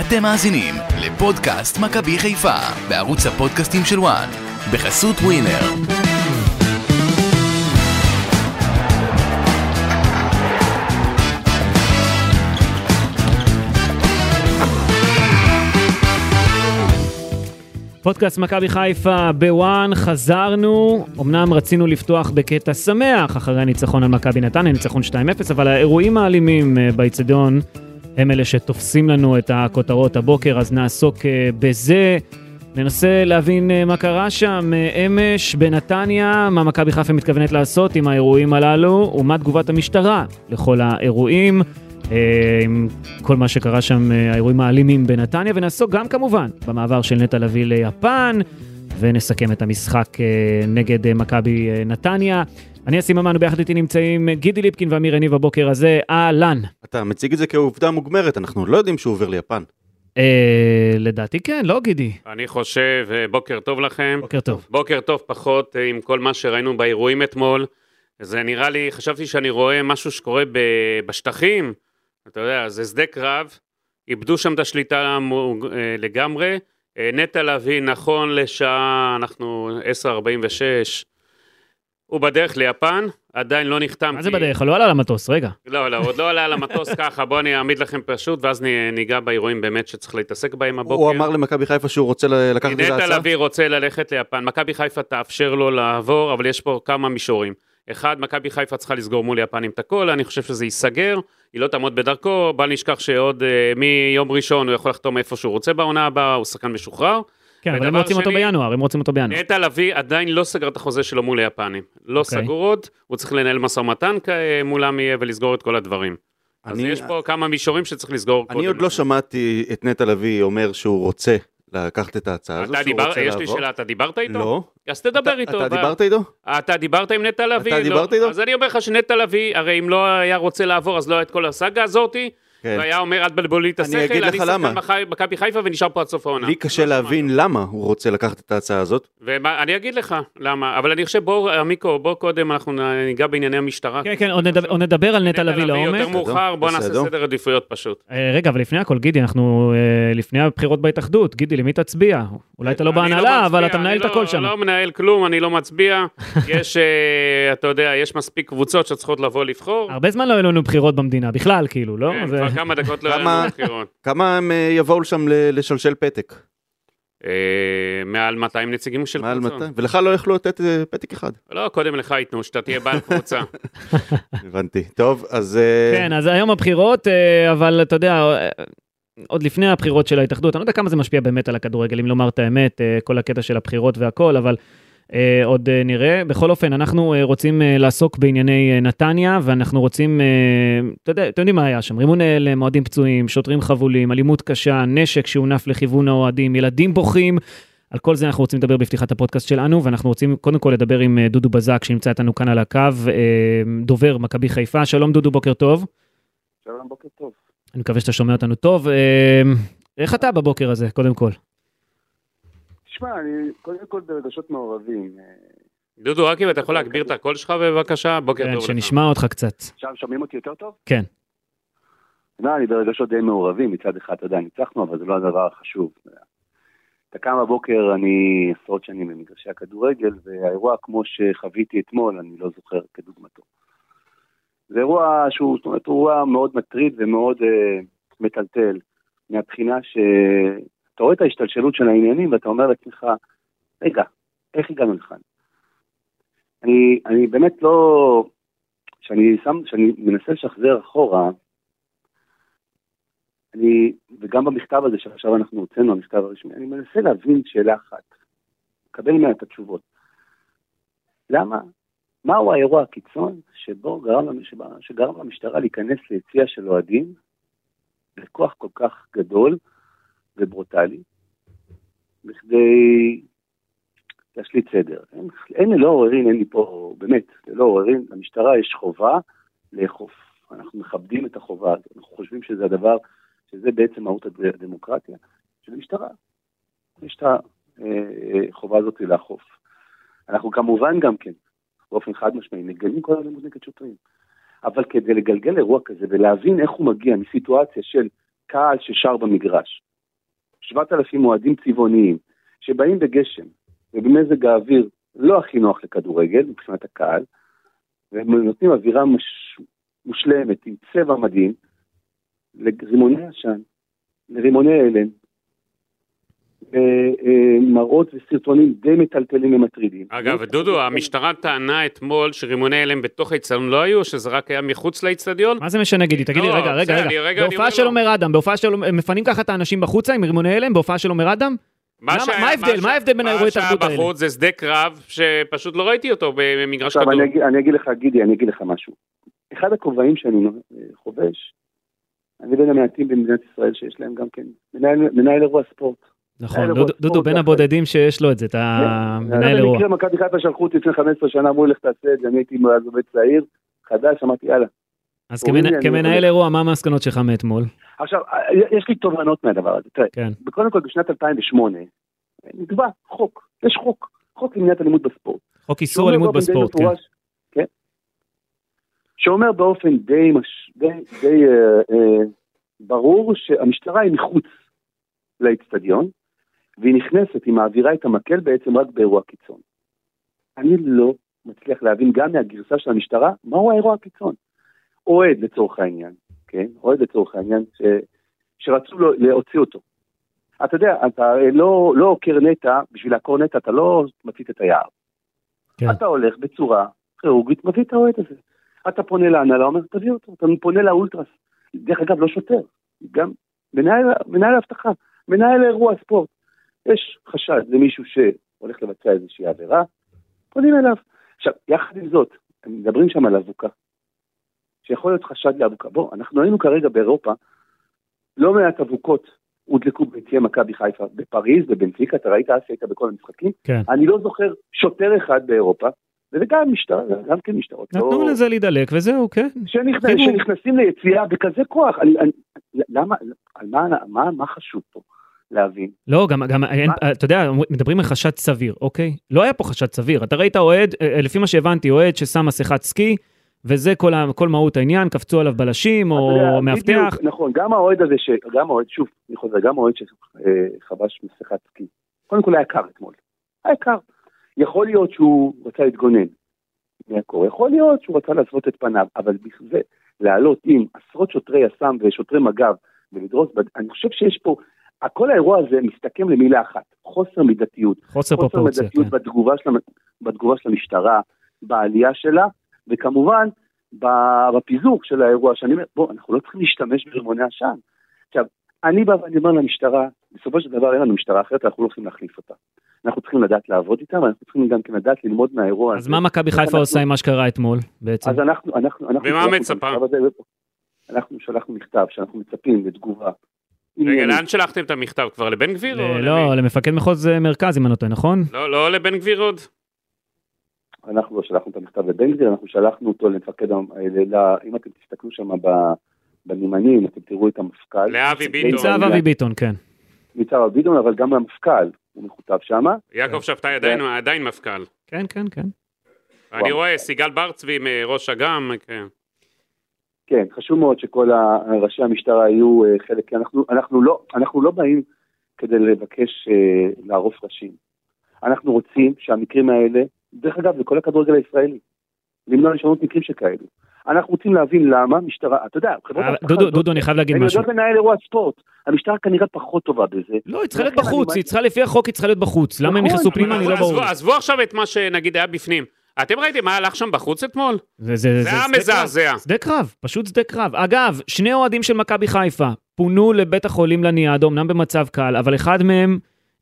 אתם מאזינים לפודקאסט מכבי חיפה בערוץ הפודקאסטים של וואן בחסות ווינר. פודקאסט מכבי חיפה בוואן, חזרנו, אמנם רצינו לפתוח בקטע שמח אחרי הניצחון על מכבי נתניה, ניצחון 2-0, אבל האירועים האלימים אה, באיצטדיון הם אלה שתופסים לנו את הכותרות הבוקר, אז נעסוק אה, בזה. ננסה להבין אה, מה קרה שם אמש בנתניה, מה מכבי חיפה מתכוונת לעשות עם האירועים הללו, ומה תגובת המשטרה לכל האירועים. אה, עם כל מה שקרה שם, אה, האירועים האלימים בנתניה, ונעסוק גם כמובן במעבר של נטע לביא ליפן, ונסכם את המשחק אה, נגד מכבי נתניה. אני אסים אמן, וביחד איתי נמצאים גידי ליפקין ואמיר יניב בבוקר הזה, אהלן. אתה מציג את זה כעובדה מוגמרת, אנחנו לא יודעים שהוא עובר ליפן. אה, לדעתי כן, לא גידי. אני חושב, בוקר טוב לכם. בוקר טוב. בוקר טוב פחות עם כל מה שראינו באירועים אתמול. זה נראה לי, חשבתי שאני רואה משהו שקורה בשטחים, אתה יודע, זה שדה קרב, איבדו שם את השליטה אה, לגמרי. אה, נטע לביא, נכון לשעה, אנחנו 10.46, הוא בדרך ליפן, עדיין לא נחתם. מה זה בדרך? לא עלה למטוס, רגע. לא, לא, עוד לא עלה למטוס ככה, בוא אני אעמיד לכם פשוט, ואז ניגע באירועים באמת שצריך להתעסק בהם הבוקר. הוא אמר למכבי חיפה שהוא רוצה לקחת את זה נטע לביא רוצה ללכת ליפן, מכבי חיפה תאפשר לו לעבור, אבל יש פה כמה מישורים. אחד, מכבי חיפה צריכה לסגור מול יפנים את הכל, אני חושב שזה ייסגר, היא לא תעמוד בדרכו, בל נשכח שעוד uh, מיום ראשון הוא יכול לחתום איפה שהוא רוצה בעונה הבאה, הוא שחקן משוחרר. כן, אבל הם רוצים שני, אותו בינואר, הם רוצים אותו בינואר. נטע לביא עדיין לא סגר את החוזה שלו מול היפנים. לא okay. אוקיי. סגור עוד, הוא צריך לנהל משא ומתן מולם יהיה ולסגור את כל הדברים. אני... אז יש פה כמה מישורים שצריך לסגור אני עוד לא שמעתי את נטע לביא אומר שהוא רוצה לקחת את ההצעה הזו, שהוא רוצה לעבור. יש לי שאלה, אתה דיברת איתו? לא. אז תדבר איתו. אתה דיברת איתו? אתה דיברת עם נטע לביא? אתה דיברת איתו? אז אני אומר לך שנטע לביא, הרי אם לא היה רוצה לעבור, אז לא היה את כל הסאגה הזאתי. כן. והיה אומר, אל תבלבלו לי את השכל, אני שחקן מכבי חיפה ונשאר פה עד סוף העונה. לי קשה להבין למה הוא רוצה לקחת את ההצעה הזאת. ואני אגיד לך למה, אבל אני חושב, בוא, עמיקו, בוא קודם אנחנו ניגע בענייני המשטרה. כן, כן, עוד נדבר על נטע לביא לעומק. יותר מאוחר, בוא נעשה סדר עדיפויות פשוט. אה, רגע, אבל לפני הכל, גידי, אנחנו אה, לפני הבחירות בהתאחדות, גידי, למי תצביע? אולי אתה לא, לא בהנהלה, אבל אתה מנהל את הכל שם. אני לא מנהל כלום, אני לא מצביע. יש, אה, אתה יודע, יש מספיק קבוצות שצריכות לבוא לבחור. הרבה זמן לא היו לנו בחירות במדינה, בכלל, כאילו, לא? כבר כמה דקות לא כמה הם אה, יבואו לשם לשלשל פתק? אה, מעל 200 נציגים של קבוצות. ולך לא יכלו לתת אה, פתק אחד. לא, קודם לך ייתנו, שאתה תהיה בעל קבוצה. הבנתי. טוב, אז... כן, אז היום הבחירות, אבל אתה יודע... עוד לפני הבחירות של ההתאחדות, אני לא יודע כמה זה משפיע באמת על הכדורגל, אם לומר את האמת, כל הקטע של הבחירות והכל, אבל עוד אה, נראה. בכל אופן, אנחנו אה, רוצים אה, לעסוק בענייני אה, נתניה, ואנחנו רוצים, אה, אתה יודע, אתם יודעים מה היה שם, רימון הלם, אוהדים פצועים, שוטרים חבולים, אלימות קשה, נשק שהונף לכיוון האוהדים, ילדים בוכים. על כל זה אנחנו רוצים לדבר בפתיחת הפודקאסט שלנו, ואנחנו רוצים קודם כל לדבר עם אה, דודו בזק, שנמצא איתנו כאן על הקו, אה, דובר מכבי חיפה. שלום דודו, בוקר טוב. שלום, בוקר טוב. אני מקווה שאתה שומע אותנו טוב. אה, איך אתה בבוקר הזה, קודם כל? תשמע, אני קודם כל ברגשות מעורבים. אה, דודו, רק אם אתה יכול להגביר את הקול שלך בבקשה, בוקר כן, טוב לך. שנשמע אותך קצת. עכשיו שומעים אותי יותר טוב? כן. לא, אני ברגשות די מעורבים, מצד אחד, אתה יודע, ניצחנו, אבל זה לא הדבר החשוב. אתה קם בבוקר, אני עשרות שנים במגרשי הכדורגל, והאירוע כמו שחוויתי אתמול, אני לא זוכר כדוגמתו. זה אירוע שהוא, זאת אומרת, אירוע מאוד מטריד ומאוד uh, מטלטל, מהבחינה ש... אתה רואה את ההשתלשלות של העניינים ואתה אומר לעצמך, רגע, איך הגענו לכאן? אני, אני באמת לא... כשאני שם, כשאני מנסה לשחזר אחורה, אני, וגם במכתב הזה שעכשיו אנחנו הוצאנו, המכתב הרשמי, אני מנסה להבין שאלה אחת, לקבל ממנה את התשובות. למה? מהו האירוע הקיצון שבו גרם, שגרם למשטרה להיכנס ליציאה של אוהדים בכוח כל כך גדול, וברוטלי, בכדי להשליט סדר. אין, אין ללא עוררין, אין לי פה, באמת, ללא עוררין, למשטרה יש חובה לאכוף. אנחנו מכבדים את החובה הזאת, אנחנו חושבים שזה הדבר, שזה בעצם מהות הדמוקרטיה של המשטרה. יש את החובה אה, הזאת לאכוף. אנחנו כמובן גם כן, באופן חד משמעי, מגלים כל אלימות נגד שוטרים. אבל כדי לגלגל אירוע כזה ולהבין איך הוא מגיע מסיטואציה של קהל ששר במגרש. 7,000 אוהדים צבעוניים, שבאים בגשם ובמזג האוויר לא הכי נוח לכדורגל מבחינת הקהל, והם נותנים אווירה מש... מושלמת עם צבע מדהים לרימוני עשן, לרימוני הלם, מראות וסרטונים די מטלטלים ומטרידים. אגב, דודו, המשטרה טענה אתמול שרימוני הלם בתוך האיצטדיון לא היו, שזה רק היה מחוץ לאיצטדיון? מה זה משנה, גידי? תגיד לי, לא, רגע, רגע, רגע. בהופעה של. עומר אדם, בהופעה של... מפנים ככה את האנשים בחוצה עם רימוני הלם? בהופעה של עומר אדם? מה מה ההבדל? מה ההבדל בין האירועי תרבות מה האלה? שהיה בחוץ זה שדה קרב, שפשוט לא ראיתי אותו במגרש עכשיו כדור. אני אגיד, אני אגיד לך, גידי, אני אגיד לך משהו. אחד הכובעים שאני אה, חובש, אני בין המעטים במדינת ישראל שיש להם גם כן, מנהל אירוע ספורט. נכון, דודו- בין זה הבודדים שיש לו את זה, את כן. המנהל אירוע. במקרה מכבי חיפה שלחו אותי לפני 15 שנה, אמרו לי לך תעשה את זה, אני הייתי אז עובד צעיר, חדש, אמרתי יאללה. אז כמנהל אירוע, מה המסקנות שלך מאתמול? עכשיו, יש לי תובנות מהדבר הזה. תראה, כן. קודם כל בשנת 2008, נקבע חוק, יש חוק, חוק למניעת אלימות בספורט. חוק איסור אלימות בספורט, כן. כן. שאומר באופן די, מש, די, די אה, אה, ברור שהמשטרה היא מחוץ לאצטדיון, והיא נכנסת, היא מעבירה את המקל בעצם רק באירוע קיצון. אני לא מצליח להבין גם מהגרסה של המשטרה, מהו האירוע הקיצון. אוהד לצורך העניין, כן? אוהד לצורך העניין, ש, שרצו לו, להוציא אותו. אתה יודע, אתה לא, לא עוקר נטע, בשביל לעקור נטע אתה לא מצית את היער. כן. אתה הולך בצורה כירורגית, מביא את האוהד הזה. אתה פונה להנהלה, אומר, תביא אותו. אתה פונה לאולטרס. דרך אגב, לא שוטר, גם מנהל, מנהל האבטחה, מנהל אירוע ספורט. יש חשד למישהו שהולך לבצע איזושהי עבירה, פונים אליו. עכשיו, יחד עם זאת, הם מדברים שם על אבוקה, שיכול להיות חשד לאבוקה. בוא, אנחנו היינו כרגע באירופה, לא מעט אבוקות הודלקו ביציעי מכבי חיפה, בפריז, בבנפיקה, אתה ראית אז שהיית בכל המשחקים? כן. אני לא זוכר שוטר אחד באירופה, וזה גם משטרה, גם כן משטרות. נתנו לא- לזה להידלק וזהו, כן. שנכנס, שנכנסים ליציאה בכזה כוח, אני, אני, למה, על מה, מה, מה חשוב פה להבין? לא, גם, גם אין, אתה יודע, מדברים על חשד סביר, אוקיי? לא היה פה חשד סביר. אתה ראית אוהד, אה, לפי מה שהבנתי, אוהד ששם מסכת סקי, וזה כל, ה- כל מהות העניין, קפצו עליו בלשים יודע, או מאבטח. בדיוק, נכון, גם האוהד הזה, ש, גם האוהד, שוב, אני חוזר, גם האוהד שחבש מסכת סקי, קודם כל היה קר אתמול, היה קר. יכול להיות שהוא רצה להתגונן מהקור, יכול להיות שהוא רצה להסוות את פניו, אבל זה, לעלות עם עשרות שוטרי יס"מ ושוטרי מג"ב ולדרוס, אני חושב שיש פה, כל האירוע הזה מסתכם למילה אחת, חוסר מידתיות. חוסר חוסר פרופורציה, מידתיות כן. בתגובה, של, בתגובה של המשטרה, בעלייה שלה, וכמובן בפיזור של האירוע, שאני אומר, בוא, אנחנו לא צריכים להשתמש ברימוני עשן. עכשיו, אני בא ואני אומר למשטרה, בסופו של דבר אין לנו משטרה אחרת, אנחנו לא הולכים להחליף אותה. אנחנו צריכים לדעת לעבוד איתם, אנחנו צריכים גם כן לדעת ללמוד מהאירוע אז מה מכבי חיפה אנחנו- עושה עם מה שקרה אתמול, בעצם? אז אנחנו, אנחנו, אנחנו... ומה מצפה? אנחנו שלחנו מכתב שאנחנו מצפים לתגובה. רגע. לאן שלחתם את המכתב? כבר לבן גביר? לא, למפקד מחוז אה, מרכז, אם אני לא טועה, נכון? לא, לא לבן גביר עוד? אנחנו לא שלחנו את המכתב לבן גביר, אנחנו שלחנו אותו למפקד, ל- אם אתם תסתכלו שם בנימנים, אתם תראו את המפכ"ל. לאבי ביטון. ניצב אבי ביטון, כן. ניצב אבי ביטון, אבל גם המפכ"ל, הוא מכותב שם. יעקב שבתאי עדיין- עדיין מפכ"ל. כן, כן, כן. אני. רואה סיגל בר צבי מראש אג"ם, כן. כן, חשוב מאוד שכל ראשי המשטרה יהיו אה, חלק, כי אנחנו, אנחנו, לא, אנחנו לא באים כדי לבקש אה, לערוף ראשים. אנחנו רוצים שהמקרים האלה, דרך אגב, זה כל הכדורגל הישראלי, למנוע לשנות מקרים שכאלו. אנחנו רוצים להבין למה משטרה, אתה יודע, חברות אבל האבטחה דודו, דודו, אני חייב להגיד הן משהו. יודעות לנהל אירוע ספורט. המשטרה כנראה פחות טובה בזה. לא, היא צריכה להיות אני בחוץ, היא צריכה לפי החוק, היא צריכה להיות בחוץ. למה הם נכון, נכנסו אבל פנימה, אני לא ברור. עזבו עכשיו את מה שנגיד היה בפנים. אתם ראיתם מה הלך שם בחוץ אתמול? זה זה- זה היה. מזעזע. שדה קרב, פשוט שדה קרב. אגב, שני אוהדים של מכבי חיפה פונו לבית החולים לניאדו, אמנם במצב קל, אבל אחד מהם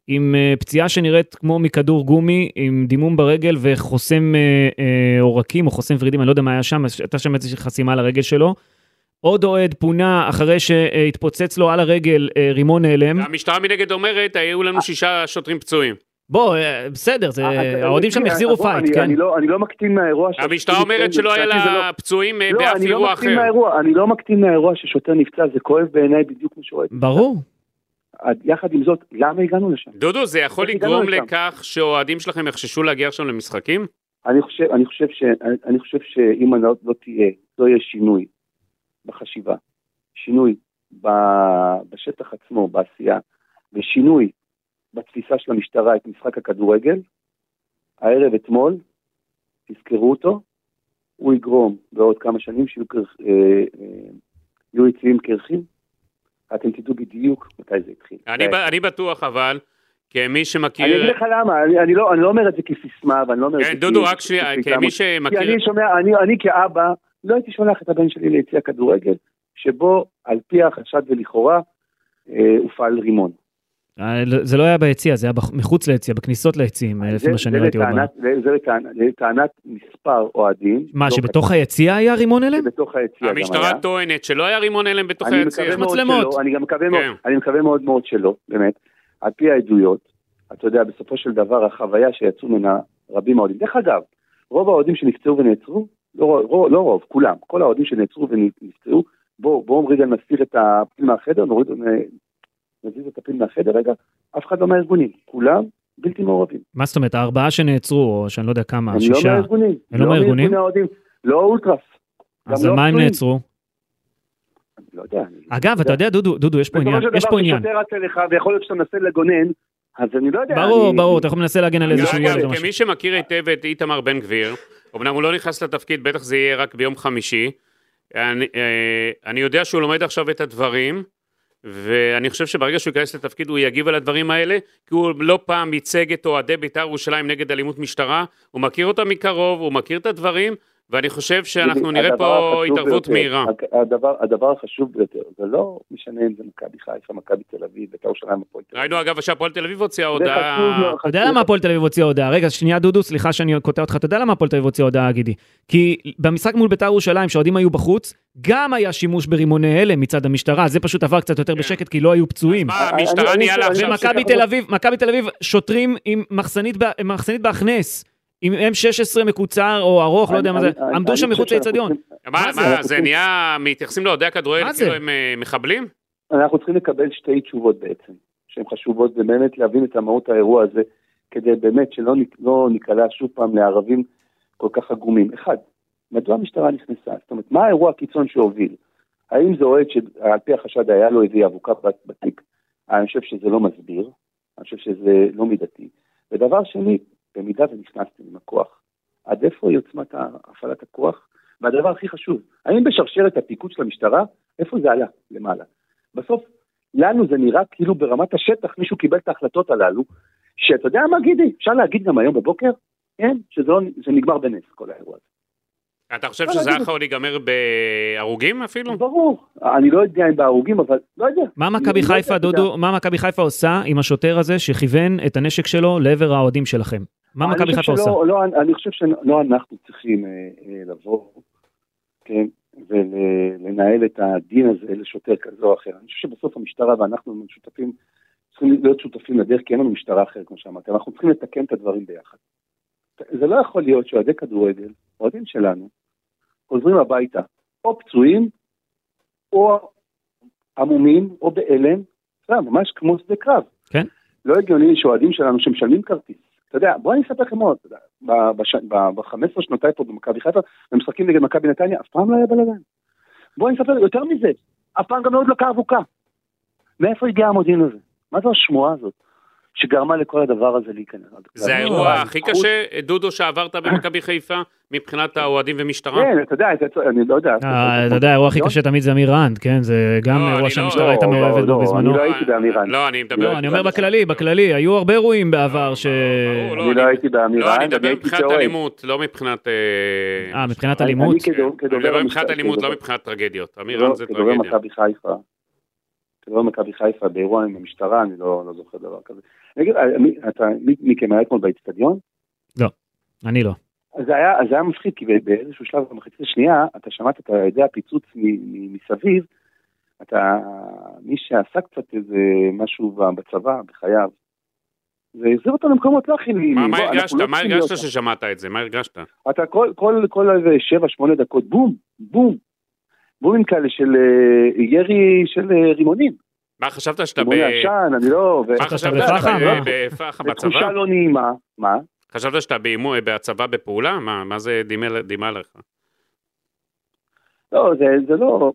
עם אה, פציעה שנראית כמו מכדור גומי, עם דימום ברגל וחוסם אה, אה, עורקים או חוסם ורידים, אני לא יודע מה היה שם, הייתה שם איזושהי חסימה על הרגל שלו. עוד אוהד פונה אחרי שהתפוצץ לו על הרגל רימון הלם. המשטרה מנגד אומרת, היו לנו שישה שוטרים פצועים. בוא, אה, בסדר, זה- אה, אתה- האוהדים שם החזירו fight, אני- כן? אני לא- אני לא מקטין מהאירוע. ש- המשטרה אומרת שלא היה לא- לה פצועים אה, לא, באף אני לא אירוע מקטין אחר. אני לא מקטין מהאירוע ששוטר נפצע, זה כואב בעיניי בדיוק כמו שאוהד. ברור. יחד עם זאת, למה הגענו לשם? דודו, זה יכול לגרום? לכך שאוהדים שלכם יחששו להגיע עכשיו למשחקים? אני חושב, אני חושב, ש, אני, אני חושב שאם לא, לא תהיה, לא יהיה שינוי בחשיבה, שינוי בשטח עצמו, בעשייה, ושינוי בתפיסה של המשטרה את משחק הכדורגל, הערב אתמול, תזכרו אותו, הוא יגרום בעוד כמה שנים שיהיו קרח- אה, אה, יציבים קרחים, אתם תדעו בדיוק מתי זה התחיל. אני ב- אני בטוח אבל, כמי אני שמכיר... אגיד לך למה, אני, אני, לא, אני לא אומר את זה כסיסמה, ואני לא אומר את כן, זה דודו, כי- רק שנייה, כי- כמי כי שמכיר... אני שומע, אני, אני כאבא, לא הייתי שולח את הבן שלי ליציע כדורגל, שבו על פי החשד ולכאורה אה, הופעל רימון. אה, זה לא היה ביציע, זה היה מחוץ ליציע, בכניסות ליציעים, אה, לפי זה- מה שאני זה ראיתי. זה- לטענת- מספר אוהדים. מה, לא שבתוך היציע היה רימון הלם? שבתוך היציע גם היה. המשטרה טוענת שלא היה רימון הלם בתוך אני היציע. מאוד מצלמות. אני גם מקווה כן. מאוד, מקווה מאוד מאוד שלא, באמת. על פי העדויות, אתה יודע, בסופו של דבר החוויה שיצאו ממנה רבים מהאוהדים. דרך אגב, רוב האוהדים שנפצעו ונעצרו, לא רוב, לא רוב, כולם, כל האוהדים שנעצרו ונפצעו, בואו בואו רגע נסיר את הפיל מהחדר, נזיז את הפיל מהחדר רגע, אף אחד לא מהארגונים, כולם בלתי מעורבים. מה זאת אומרת, הארבעה שנעצרו, או שאני לא יודע כמה, הם לא שישה. מהארגונים. הם לא מהארגונים? מארגוני האוהדים, לא אולטרס. אז גם על לא מה הם. נעצרו? לא יודע. אגב, אתה יודע, דודו, דודו, יש פה בסופו עניין, של יש דבר פה עניין. כששוטר רץ אליך ויכול להיות שאתה מנסה לגונן, אז אני לא יודע. ברור, אני- ברור, אתה יכול מנסה להגן על איזשהו משהו. כמי שמכיר היטב את איתמר בן גביר, אמנם הוא לא נכנס לתפקיד, בטח זה יהיה רק ביום חמישי, אני, אה, אני יודע שהוא לומד עכשיו את הדברים, ואני חושב שברגע שהוא ייכנס לתפקיד הוא יגיב על הדברים האלה, כי הוא לא פעם ייצג את אוהדי בית"ר ירושלים נגד אלימות משטרה, הוא מכיר אותם מקרוב, הוא מכיר את הדברים, ואני חושב שאנחנו נראה פה התערבות מהירה. הדבר, הדבר החשוב ביותר, זה לא משנה אם זה מכבי חיפה, מכבי תל אביב, בית"ר ירושלים, הפועל תל אביב. ראינו אגב שהפועל תל אביב הוציאה הודעה... מאוד, אתה יודע. למה הפועל תל אביב הוציאה הודעה? רגע, שנייה דודו, סליחה שאני קוטע אותך, אתה יודע למה הפועל תל אביב הוציאה הודעה, גידי? כי במשחק מול בית"ר ירושלים, שהאוהדים היו בחוץ, גם היה שימוש ברימוני הלם מצד המשטרה, זה פשוט עבר קצת יותר כן. בשקט, כי לא היו פצועים. מה, אני- המשטרה אני- נהיה לה עכשיו... ומכבי תל אביב, מכבי תל אביב, שוטרים עם מחסנית בהכנס, עם M16 מקוצר או ארוך, לא יודע מה זה, עמדו שם מחוץ לאצטדיון. מה, זה? זה נהיה... מתייחסים לאוהדי הכדורגל? כאילו הם אה, מחבלים? אנחנו צריכים לקבל שתי תשובות בעצם, שהן חשובות באמת להבין את המהות האירוע הזה, כדי באמת שלא לא ניקלע שוב פעם לערבים כל כך עגומים. אחד, מדוע המשטרה נכנסה? זאת אומרת, מה האירוע הקיצון שהוביל? האם זה אוהד שעל פי החשד היה לו איזה אבוקה בת- בתיק? אני חושב שזה לא מסביר, אני חושב שזה לא מידתי. ודבר שני, במידה ונכנסתם עם הכוח, עד איפה היא עוצמת הפעלת הכוח? והדבר הכי חשוב, האם בשרשרת הפיקוד של המשטרה, איפה זה עלה למעלה? בסוף, לנו זה נראה כאילו ברמת השטח מישהו קיבל את ההחלטות הללו, שאתה יודע מה גידי, אפשר להגיד גם היום בבוקר, כן, שזה לא, נגמר בנס כל האירוע הזה. אתה חושב לא, שזה להגיד- יכול להיגמר בהרוגים אפילו? ברור, אני לא יודע אם בהרוגים, אבל לא יודע. מה מכבי לא חיפה. דודו, מה מכבי חיפה עושה עם השוטר הזה שכיוון את הנשק שלו לעבר האוהדים שלכם? מה מכבי חיפה עושה? לא, אני חושב שלא אנחנו צריכים אה, אה, לבוא, כן, ולנהל את הדין הזה לשוטר כזה או אחר. אני חושב שבסוף המשטרה ואנחנו שותפים, צריכים להיות שותפים לדרך, כי אין לנו משטרה אחרת, כמו שאמרתי, אנחנו צריכים לתקן את הדברים ביחד. זה לא יכול להיות שאוהדי כדורגל, אוהדים שלנו, חוזרים הביתה, או פצועים, או עמומים, או בהלם, ממש כמו שדה קרב. כן. לא הגיוני שאוהדים שלנו שמשלמים כרטיס. אתה יודע, בוא אני אספר לכם עוד, אתה יודע, ב-15 שנותיי פה במכבי חיפה, במשחקים נגד מכבי נתניה, אף פעם לא היה בלאגן. בוא אני אספר יותר מזה, אף פעם גם לא הודלקה אבוקה. מאיפה הגיע המודיעין הזה? מה זו השמועה הזאת שגרמה לכל הדבר הזה להיכנס? זה לא, האירוע הכי קשה, דודו, שעברת במכבי חיפה, מבחינת האוהדים ומשטרה? כן, אתה יודע, אני לא יודע. אה, אתה יודע, האירוע הכי קשה תמיד זה אמיר רנד, כן? זה גם לא, אני אירוע לא- שהמשטרה הייתה לא, מעורבת לא, בו אני בזמנו. לא הייתי באמירן. לא, אני מדבר... לא, אני אומר בכללי, בכללי, היו הרבה אירועים בעבר ש... ברור, לא, אני לא הייתי באמירן, לא, אני אני מדבר הייתי מבחינת. אלימות, לא מבחינת... אה, מבחינת אני- אלימות? אני אני מדבר מבחינת אלימות, לא מבחינת טרגדיות. אמירן כדובר- זה טרגדיה. כדובר מכבי חיפה באירוע עם המשטרה, אני לא לא זוכר דבר כזה. אני אגיד, אה, אתה, מי מכם היה אתמול באצטדיון? אני לא. אז זה היה, אז זה היה מפחיד, כי באיזשהו שלב במחצית השנייה, אתה שמעת את הדי הפיצוץ מ- מ- מסביב, אתה, מי שעשה קצת איזה משהו בצבא, בחייו, זה החזיר אותו למקומות לא הכי נעימים. מה- מה הרגשת? לא מה הרגשת ששמעת את זה? מה הרגשת? אתה כל, כל, כל איזה שבע, שמונה דקות, בום, בום, בומים כאלה של אה, ירי של אה, רימונים. מה חשבת שאתה ב... רימוני עשן, אני לא... מה חשבת? שאתה שאתה בפח"ע? ב- בפח"ע זה תחושה בצבא? לא נעימה. מה? חשבת שאתה באימו- בצבא בפעולה? מה מה זה דימה דימה לך? לא, זה, זה לא...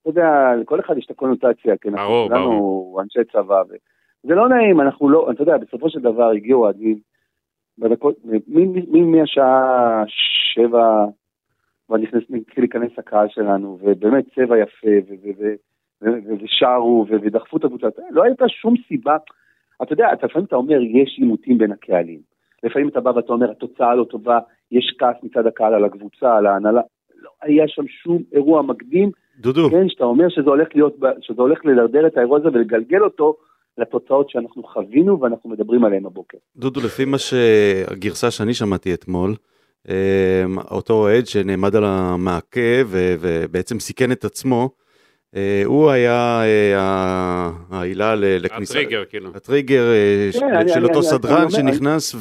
אתה יודע, לכל אחד יש את הקונוטציה, כי אנחנו כולנו אנשי צבא, ו... זה לא נעים, אנחנו לא, אתה יודע, בסופו של דבר הגיעו מ- מהשעה שבע, כבר נכנס, התחיל להיכנס הקהל שלנו, ובאמת צבע יפה, ושרו, ודחפו את הקבוצה, לא הייתה שום סיבה, אתה יודע, אתה לפעמים אתה אומר, יש עימותים בין הקהלים, לפעמים אתה בא ואתה אומר, התוצאה לא טובה, יש כעס מצד הקהל על הקבוצה, על ההנהלה, לא היה שם שום אירוע מקדים, דודו, כן, שאתה אומר שזה הולך להיות, שזה הולך לדרדר את האירוע הזה ולגלגל אותו לתוצאות שאנחנו חווינו ואנחנו מדברים עליהן הבוקר. דודו, לפי מה שהגרסה שאני שמעתי אתמול, אותו אוהד שנעמד על המעקה ובעצם סיכן את עצמו, אה, הוא היה אה, העילה לכניסה. הטריגר, כאילו. הטריגר של אותו סדרן שנכנס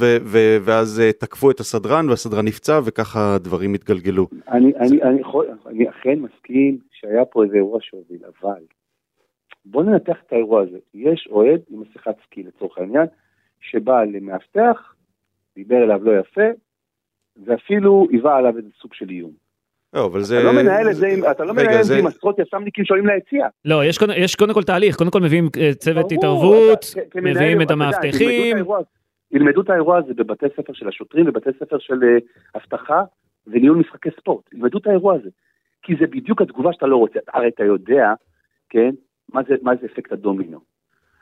ואז תקפו את הסדרן והסדרן נפצע וככה הדברים התגלגלו. אני, אני, אני, יכול, אני אכן מסכים שהיה פה איזה אירוע שהוביל, אבל בוא ננתח את האירוע הזה. יש אוהד עם מסכת סקי לצורך העניין, שבא למאבטח, דיבר אליו לא יפה, ואפילו היווה עליו איזה סוג של איום. לא, אבל זה... אתה לא מנהל את זה עם, אתה לא רגע, מנהל את זה- עם עשרות יס"מניקים שעולים ליציע. לא, יש יש קודם כל תהליך, קודם כל מביאים אה, צוות ברור, התערבות, אתה- מביאים את המאבטחים. ילמדו את האירוע הזה בבתי ספר של השוטרים, בבתי ספר של אה, אבטחה וניהול משחקי ספורט. ילמדו את האירוע הזה. כי זה בדיוק התגובה שאתה לא רוצה. הרי אתה יודע, כן, מה זה, מה זה אפקט הדומינו.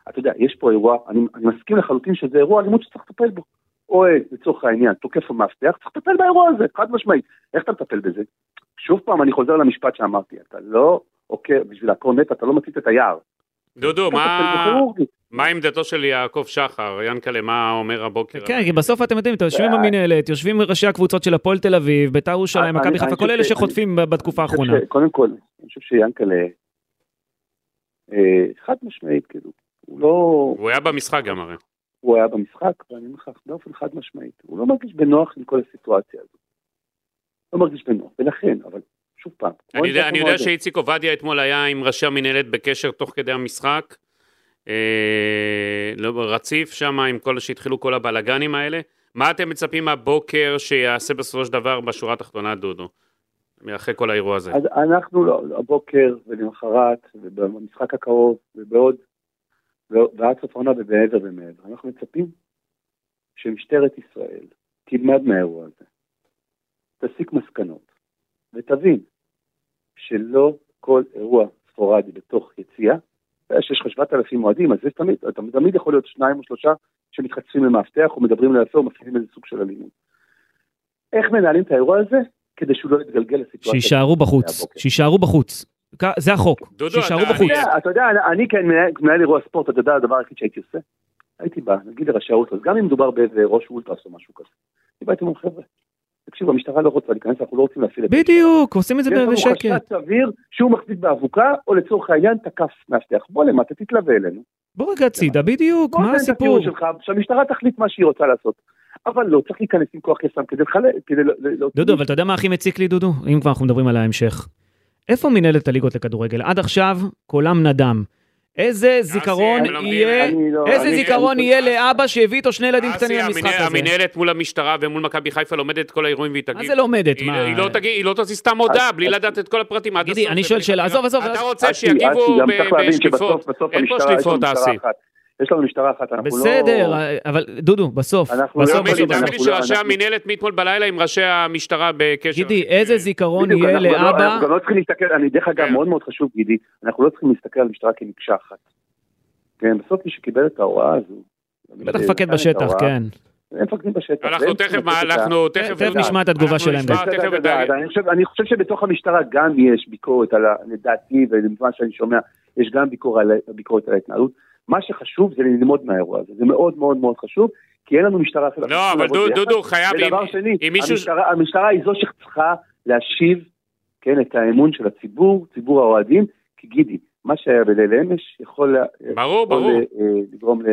אתה יודע, יש פה אירוע, אני, אני מסכים לחלוטין שזה אירוע אלימות שצריך לטפל בו. אוהד, לצורך העניין, תוקף המאבטח, צריך לטפל באירוע הזה, חד משמעית. איך אתה מטפל בזה? שוב פעם, אני חוזר למשפט שאמרתי, אתה לא עוקר, בשביל לעקור נטע, אתה לא מצית את היער. דודו, מה... מה עמדתו של יעקב שחר? ינקלה, מה אומר הבוקר? כן, כי בסוף אתם יודעים, אתם יושבים במינהלת, יושבים ראשי הקבוצות של הפועל תל אביב, ביתר ירושלים, מכבי חיפה, כל אלה שחוטפים בתקופה האחרונה. קודם כל, אני חושב שיאנקל'ה, אה, חד משמעית, כאילו, הוא לא, הוא היה במשחק גם הרי. הוא היה במשחק, ואני אומר לך, באופן חד משמעית, הוא לא מרגיש בנוח עם כל הסיטואציה הזאת. לא מרגיש בנוח, ולכן, אבל שוב פעם, אני יודע, אני יודע. שאיציק עובדיה אתמול היה עם ראשי המינהלת בקשר תוך כדי המשחק. אה, לא, רציף שם עם כל שהתחילו כל הבלגנים האלה. מה אתם מצפים הבוקר שיעשה בסופו של דבר בשורה התחתונה, דודו? אחרי כל האירוע הזה. אז אנחנו לא, הבוקר ולמחרת, ובמשחק הקרוב, ובעוד, ועד סוף העונה ובעבר ומעבר, אנחנו מצפים שמשטרת ישראל תלמד מהאירוע הזה, תסיק מסקנות, ותבין שלא כל אירוע ספורדי בתוך יציאה, שיש לך 7,000 אוהדים, אז זה תמיד, אתה תמיד יכול להיות שניים או שלושה שמתחצפים למאבטח או מדברים או מפעילים איזה סוג של אלימות. איך מנהלים את האירוע הזה כדי שהוא לא יתגלגל לסיטואציה. שיישארו בחוץ. שיישארו בחוץ. זה החוק, אתה- בחוץ. אתה יודע, אני כמנהל כמנהל אירוע ספורט, אתה יודע, הדבר היחיד שהייתי עושה, הייתי בא, נגיד לראשי האולטרס, גם אם מדובר באיזה ראש אולטרס או משהו כזה. אני בא הייתי אומר, חבר'ה, תקשיבו, המשטרה לא רוצה להיכנס, אנחנו לא רוצים להפעיל את בדיוק, עושים את זה יש לנו בשקט. חשד סביר שהוא מחזיק באבוקה, או לצורך העניין תקף מאבטח. בוא למטה, תתלווה אלינו. בוא רגע הצידה, בדיוק, מה הסיפור? שלך, שהמשטרה תחליט מה שהיא רוצה לעשות. אבל לא, צריך להיכנס עם כוח יס"מ כדי לחלק, כדי לא... לא- דודו, אבל אתה יודע מה הכי מציק לי, דודו? אם כבר אנחנו מדברים על ההמשך. איפה מנהלת הליגות לכדורגל? עד עכשיו קולם נדם. איזה זיכרון יהיה, לא- איזה זיכרון יהיה לאבא שהביא איתו שני ילדים קטנים למשחק הזה? המנהלת מול המשטרה ומול מכבי חיפה לומדת את כל האירועים והיא תגיד. מה זה לומדת? היא- מה? היא לא היא לא תוציא סתם הודעה בלי לדעת את כל הפרטים עד הסוף. אני שואל שאלה. עזוב, עזוב, אתה. רוצה שיגיבו אסי, גם ב- צריך להבין בשליפות. שבסוף בסוף אין פה משטרה אסי. יש לנו משטרה אחת, אנחנו לא... בסדר, אבל דודו, בסוף, אנחנו בסוף, לא תאמין לי, יכולים, בסוף, תאמין לי לא- שראשי המינהלת מאתמול בלילה עם ראשי המשטרה בקשר. גידי, איזה זיכרון בדיוק, יהיה אנחנו לא- לאבא? אנחנו גם לא צריכים להסתכל, אני דרך אגב, כן. מאוד מאוד חשוב, גידי, אנחנו לא צריכים להסתכל על המשטרה כמקשה אחת. כן, בסוף מי שקיבל את ההוראה הזו... בטח מפקד את בשטח, ההוראה, כן. הם מפקדים בשטח. אנחנו תכף, אנחנו תכף... תכף נשמע את התגובה שלהם בסדר. אני חושב- אני חושב שבתוך המשטרה גם יש ביקורת על, ה- לדעתי, ולמה שאני שומע, יש גם ביקורת על- ביקורת על ההתנהלות. מה שחשוב זה ללמוד מהאירוע הזה, זה מאוד מאוד מאוד חשוב, כי אין לנו משטרה אחרת. לא, אבל דודו. דודו, חייב... ודבר שני, מישהו... המשטרה, המשטרה היא זו שצריכה להשיב, כן, את האמון של הציבור, ציבור האוהדים, כי גידי, מה שהיה בליל אמש יכול, ברור, יכול ברור. אה, לגרום ל...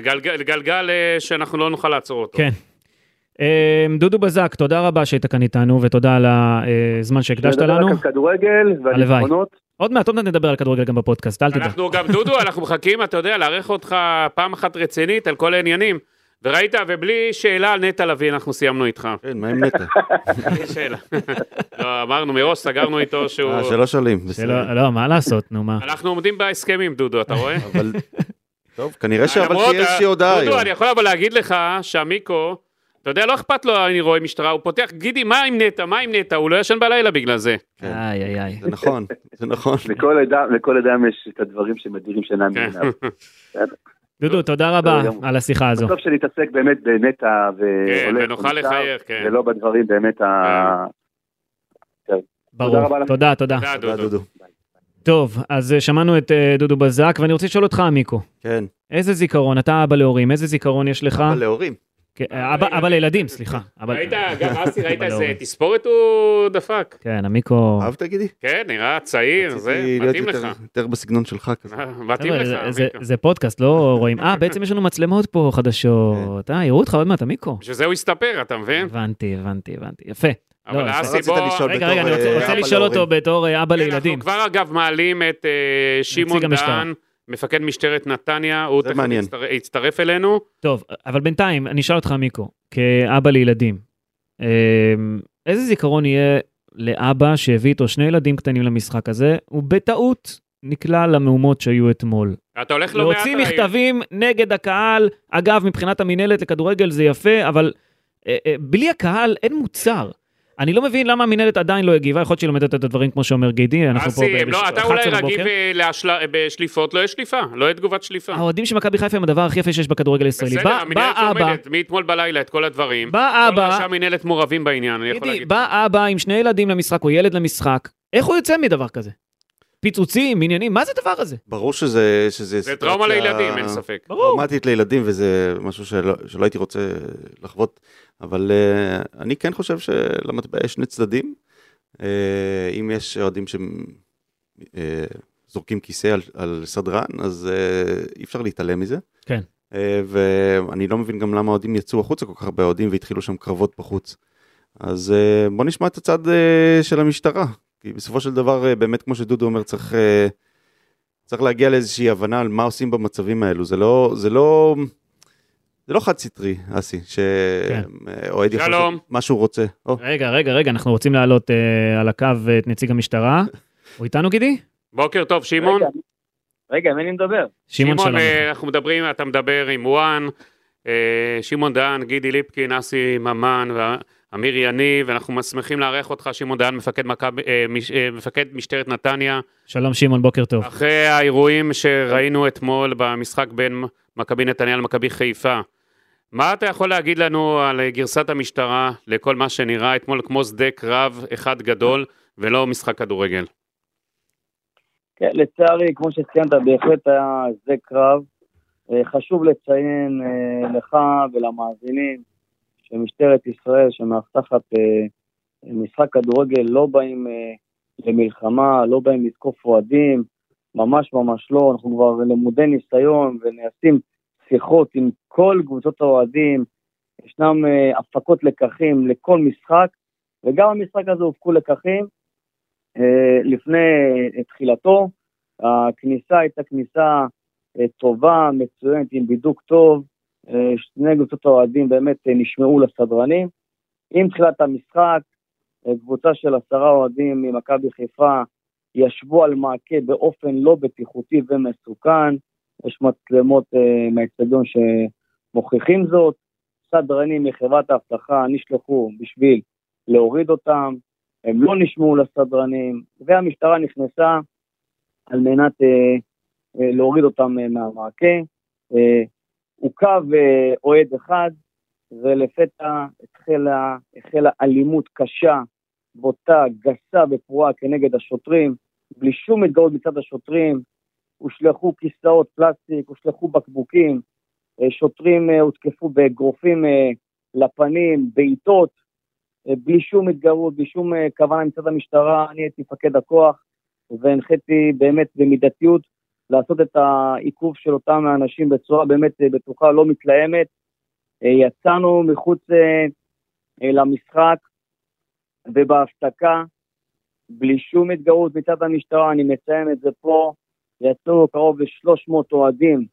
גלגל, גלגל אה, שאנחנו לא נוכל לעצור אותו. כן. אה, דודו בזק, תודה רבה שהיית כאן איתנו, ותודה על הזמן שהקדשת נדבר לנו. רק על כדורגל והניצחונות. עוד מעט, עוד מעט נדבר על כדורגל גם בפודקאסט, אל תדאג. אנחנו גם, דודו, אנחנו מחכים, אתה יודע, לארח אותך פעם אחת רצינית על כל העניינים. וראית, ובלי שאלה על נטע לביא אנחנו סיימנו איתך. כן, מה עם נטע? בלי שאלה. לא, אמרנו מראש, סגרנו איתו שהוא... אה, שלא שואלים, בסדר. לא, מה לעשות, נו מה. אנחנו עומדים בהסכמים, דודו, אתה רואה? אבל... טוב, כנראה שאבל תהיה איזושהי הודעה היום. דודו, אני יכול אבל להגיד לך שהמיקו, אתה יודע, לא אכפת לו, אני רואה משטרה, הוא פותח, גידי, מה עם נטע, מה עם נטע, הוא לא ישן בלילה בגלל זה. כן. איי, איי, איי. זה נכון, זה נכון. לכל אדם, לכל אדם יש את הדברים שמדירים שינה כן. מעיניו. דודו, תודה רבה. על השיחה הזו. טוב שנתעסק באמת בנטע כן, ונוכל לחייך, כן. ולא בדברים באמת ה... ברור. תודה, תודה. תודה, דודו. טוב, אז אה, שמענו את אה, דודו בזק, ואני רוצה לשאול אותך, מיקו. כן, איזה זיכרון, אתה אבא להורים, איזה זיכרון יש לך? אבל להורים. כן, אה, אבא לילדים, סליחה. ראית, גם אסי, ראית איזה להורים. תספורת הוא דפק. כן, המיקו... אהבת תגידי? כן, נראה צעיר, זה מתאים לך. יותר בסגנון שלך כזה. אה, מתאים לך, זה- זה- פודקאסט, לא רואים. אה, בעצם יש לנו מצלמות פה חדשות. אה, יראו אותך עוד מעט, המיקו. בשביל זה הוא הסתפר, אתה מבין? הבנתי, הבנתי, הבנתי. יפה. אבל לא, אסי, בוא... לשאול רגע, בתור, רגע, אני רוצה- אה, לשאול אותו. בתור אבא כן, לילדים. אנחנו כבר אגב מעלים את שמעון המשטרה. דן, מפקד משטרת נתניה, הוא תכף. יצטר- יצטרף אלינו. טוב, אבל בינתיים, אני אשאל אותך, מיקו, כאבא לילדים, אה, איזה זיכרון יהיה לאבא שהביא איתו שני ילדים קטנים למשחק הזה, ובטעות נקלע למהומות שהיו אתמול? אתה הולך לא מעט... להוציא. מכתבים נגד הקהל, אגב, מבחינת המינהלת לכדורגל זה יפה, אבל אה, אה, בלי הקהל אין מוצר. אני לא מבין למה המינהלת עדיין לא הגיבה, יכול להיות שהיא לומדת את הדברים כמו שאומר גידי, אנחנו פה אסי, הם לא, אתה ב-11 אולי רגיל בבוקר. ב- להשל- בשליפות, לא יש שליפה, לא יש תגובת שליפה. האוהדים של מכבי חיפה הם הדבר הכי יפה שיש בכדורגל הישראלי. בסדר, אבא, לומדת מאתמול בלילה את כל הדברים. בא כל ראשי אבא, המנהלת מעורבים בעניין, אני יכול גידי, להגיד. בא אבא עם שני ילדים למשחק או ילד למשחק, איך הוא יוצא מדבר כזה? פיצוצים, עניינים, מה זה הדבר הזה? ברור שזה... שזה זה טראומה לילדים, אין ספק. ברור. טראומטית לילדים, וזה משהו שלא, שלא הייתי רוצה לחוות, אבל uh, אני כן חושב שלמטבע יש שני צדדים. Uh, אם יש אוהדים שזורקים כיסא על, על סדרן, אז uh, אי אפשר להתעלם מזה. כן. Uh, ואני לא מבין גם למה האוהדים יצאו החוצה כל כך הרבה אוהדים והתחילו שם קרבות בחוץ. אז uh, בוא נשמע את הצד uh, של המשטרה, כי בסופו של דבר, uh, באמת כמו שדודו אומר, צריך... Uh, צריך להגיע לאיזושהי הבנה על מה עושים במצבים האלו, זה לא, זה לא, זה לא חד סטרי, אסי, שאוהד יכול שלום. לעשות מה שהוא רוצה. או, רגע, רגע, רגע, אנחנו רוצים להעלות אה, על הקו את נציג המשטרה. הוא איתנו, גידי? בוקר טוב, שמעון. רגע, עם מי אני מדבר? שמעון שלום. אה, אנחנו מדברים, אתה מדבר עם וואן, אה, שמעון דהן, גידי ליפקין, אסי ממן ואמיר יניב, ואנחנו שמחים לארח אותך, שמעון דהן, מפקד, אה, אה, מפקד משטרת נתניה, שלום שמעון, בוקר טוב. אחרי האירועים שראינו אתמול במשחק בין מכבי נתניה למכבי חיפה. מה אתה יכול להגיד לנו על גרסת המשטרה לכל מה שנראה אתמול כמו שדה קרב אחד גדול ולא משחק כדורגל? כן, לצערי, כמו שציינת, בהחלט היה שדה קרב. אה, חשוב לציין אה, לך ולמאזינים שמשטרת ישראל, שמאבטחת אה, משחק כדורגל, לא באים למלחמה, לא באים לתקוף אוהדים, ממש ממש לא. אנחנו כבר למודי ניסיון ונעשים שיחות עם כל קבוצות האוהדים. ישנם אה, הפקות לקחים לכל משחק, וגם המשחק הזה הופקו לקחים. אה, לפני אה, תחילתו. הכניסה הייתה כניסה טובה, מצוינת, עם בידוק טוב. שני קבוצות האוהדים באמת נשמעו לסדרנים. עם תחילת המשחק, קבוצה של עשרה אוהדים ממכבי חיפה ישבו על מעקה באופן לא בטיחותי ומסוכן. יש מצלמות אה, מהאצטדיון שמוכיחים זאת. סדרנים מחברת האבטחה נשלחו בשביל להוריד אותם. הם לא נשמעו לסדרנים, והמשטרה נכנסה על מנת אה, אה, להוריד אותם אה, מהמעקה. אה, עוכב אה, אוהד אחד, ולפתע החלה, החלה אלימות קשה, בוטה, גסה ופרועה כנגד השוטרים, בלי שום התגאות מצד השוטרים. הושלכו כיסאות פלסטיק, הושלכו בקבוקים, אה, שוטרים אה, הותקפו באגרופים אה, לפנים, בעיטות, בלי שום התגרות, בלי שום כוונה מצד המשטרה, אני הייתי מפקד הכוח והנחיתי באמת במידתיות לעשות את העיכוב של אותם האנשים בצורה באמת בטוחה, לא מתלהמת. יצאנו מחוץ למשחק ובהפסקה, בלי שום התגרות מצד המשטרה, אני מציין את זה פה, יצאו קרוב ל-300 אוהדים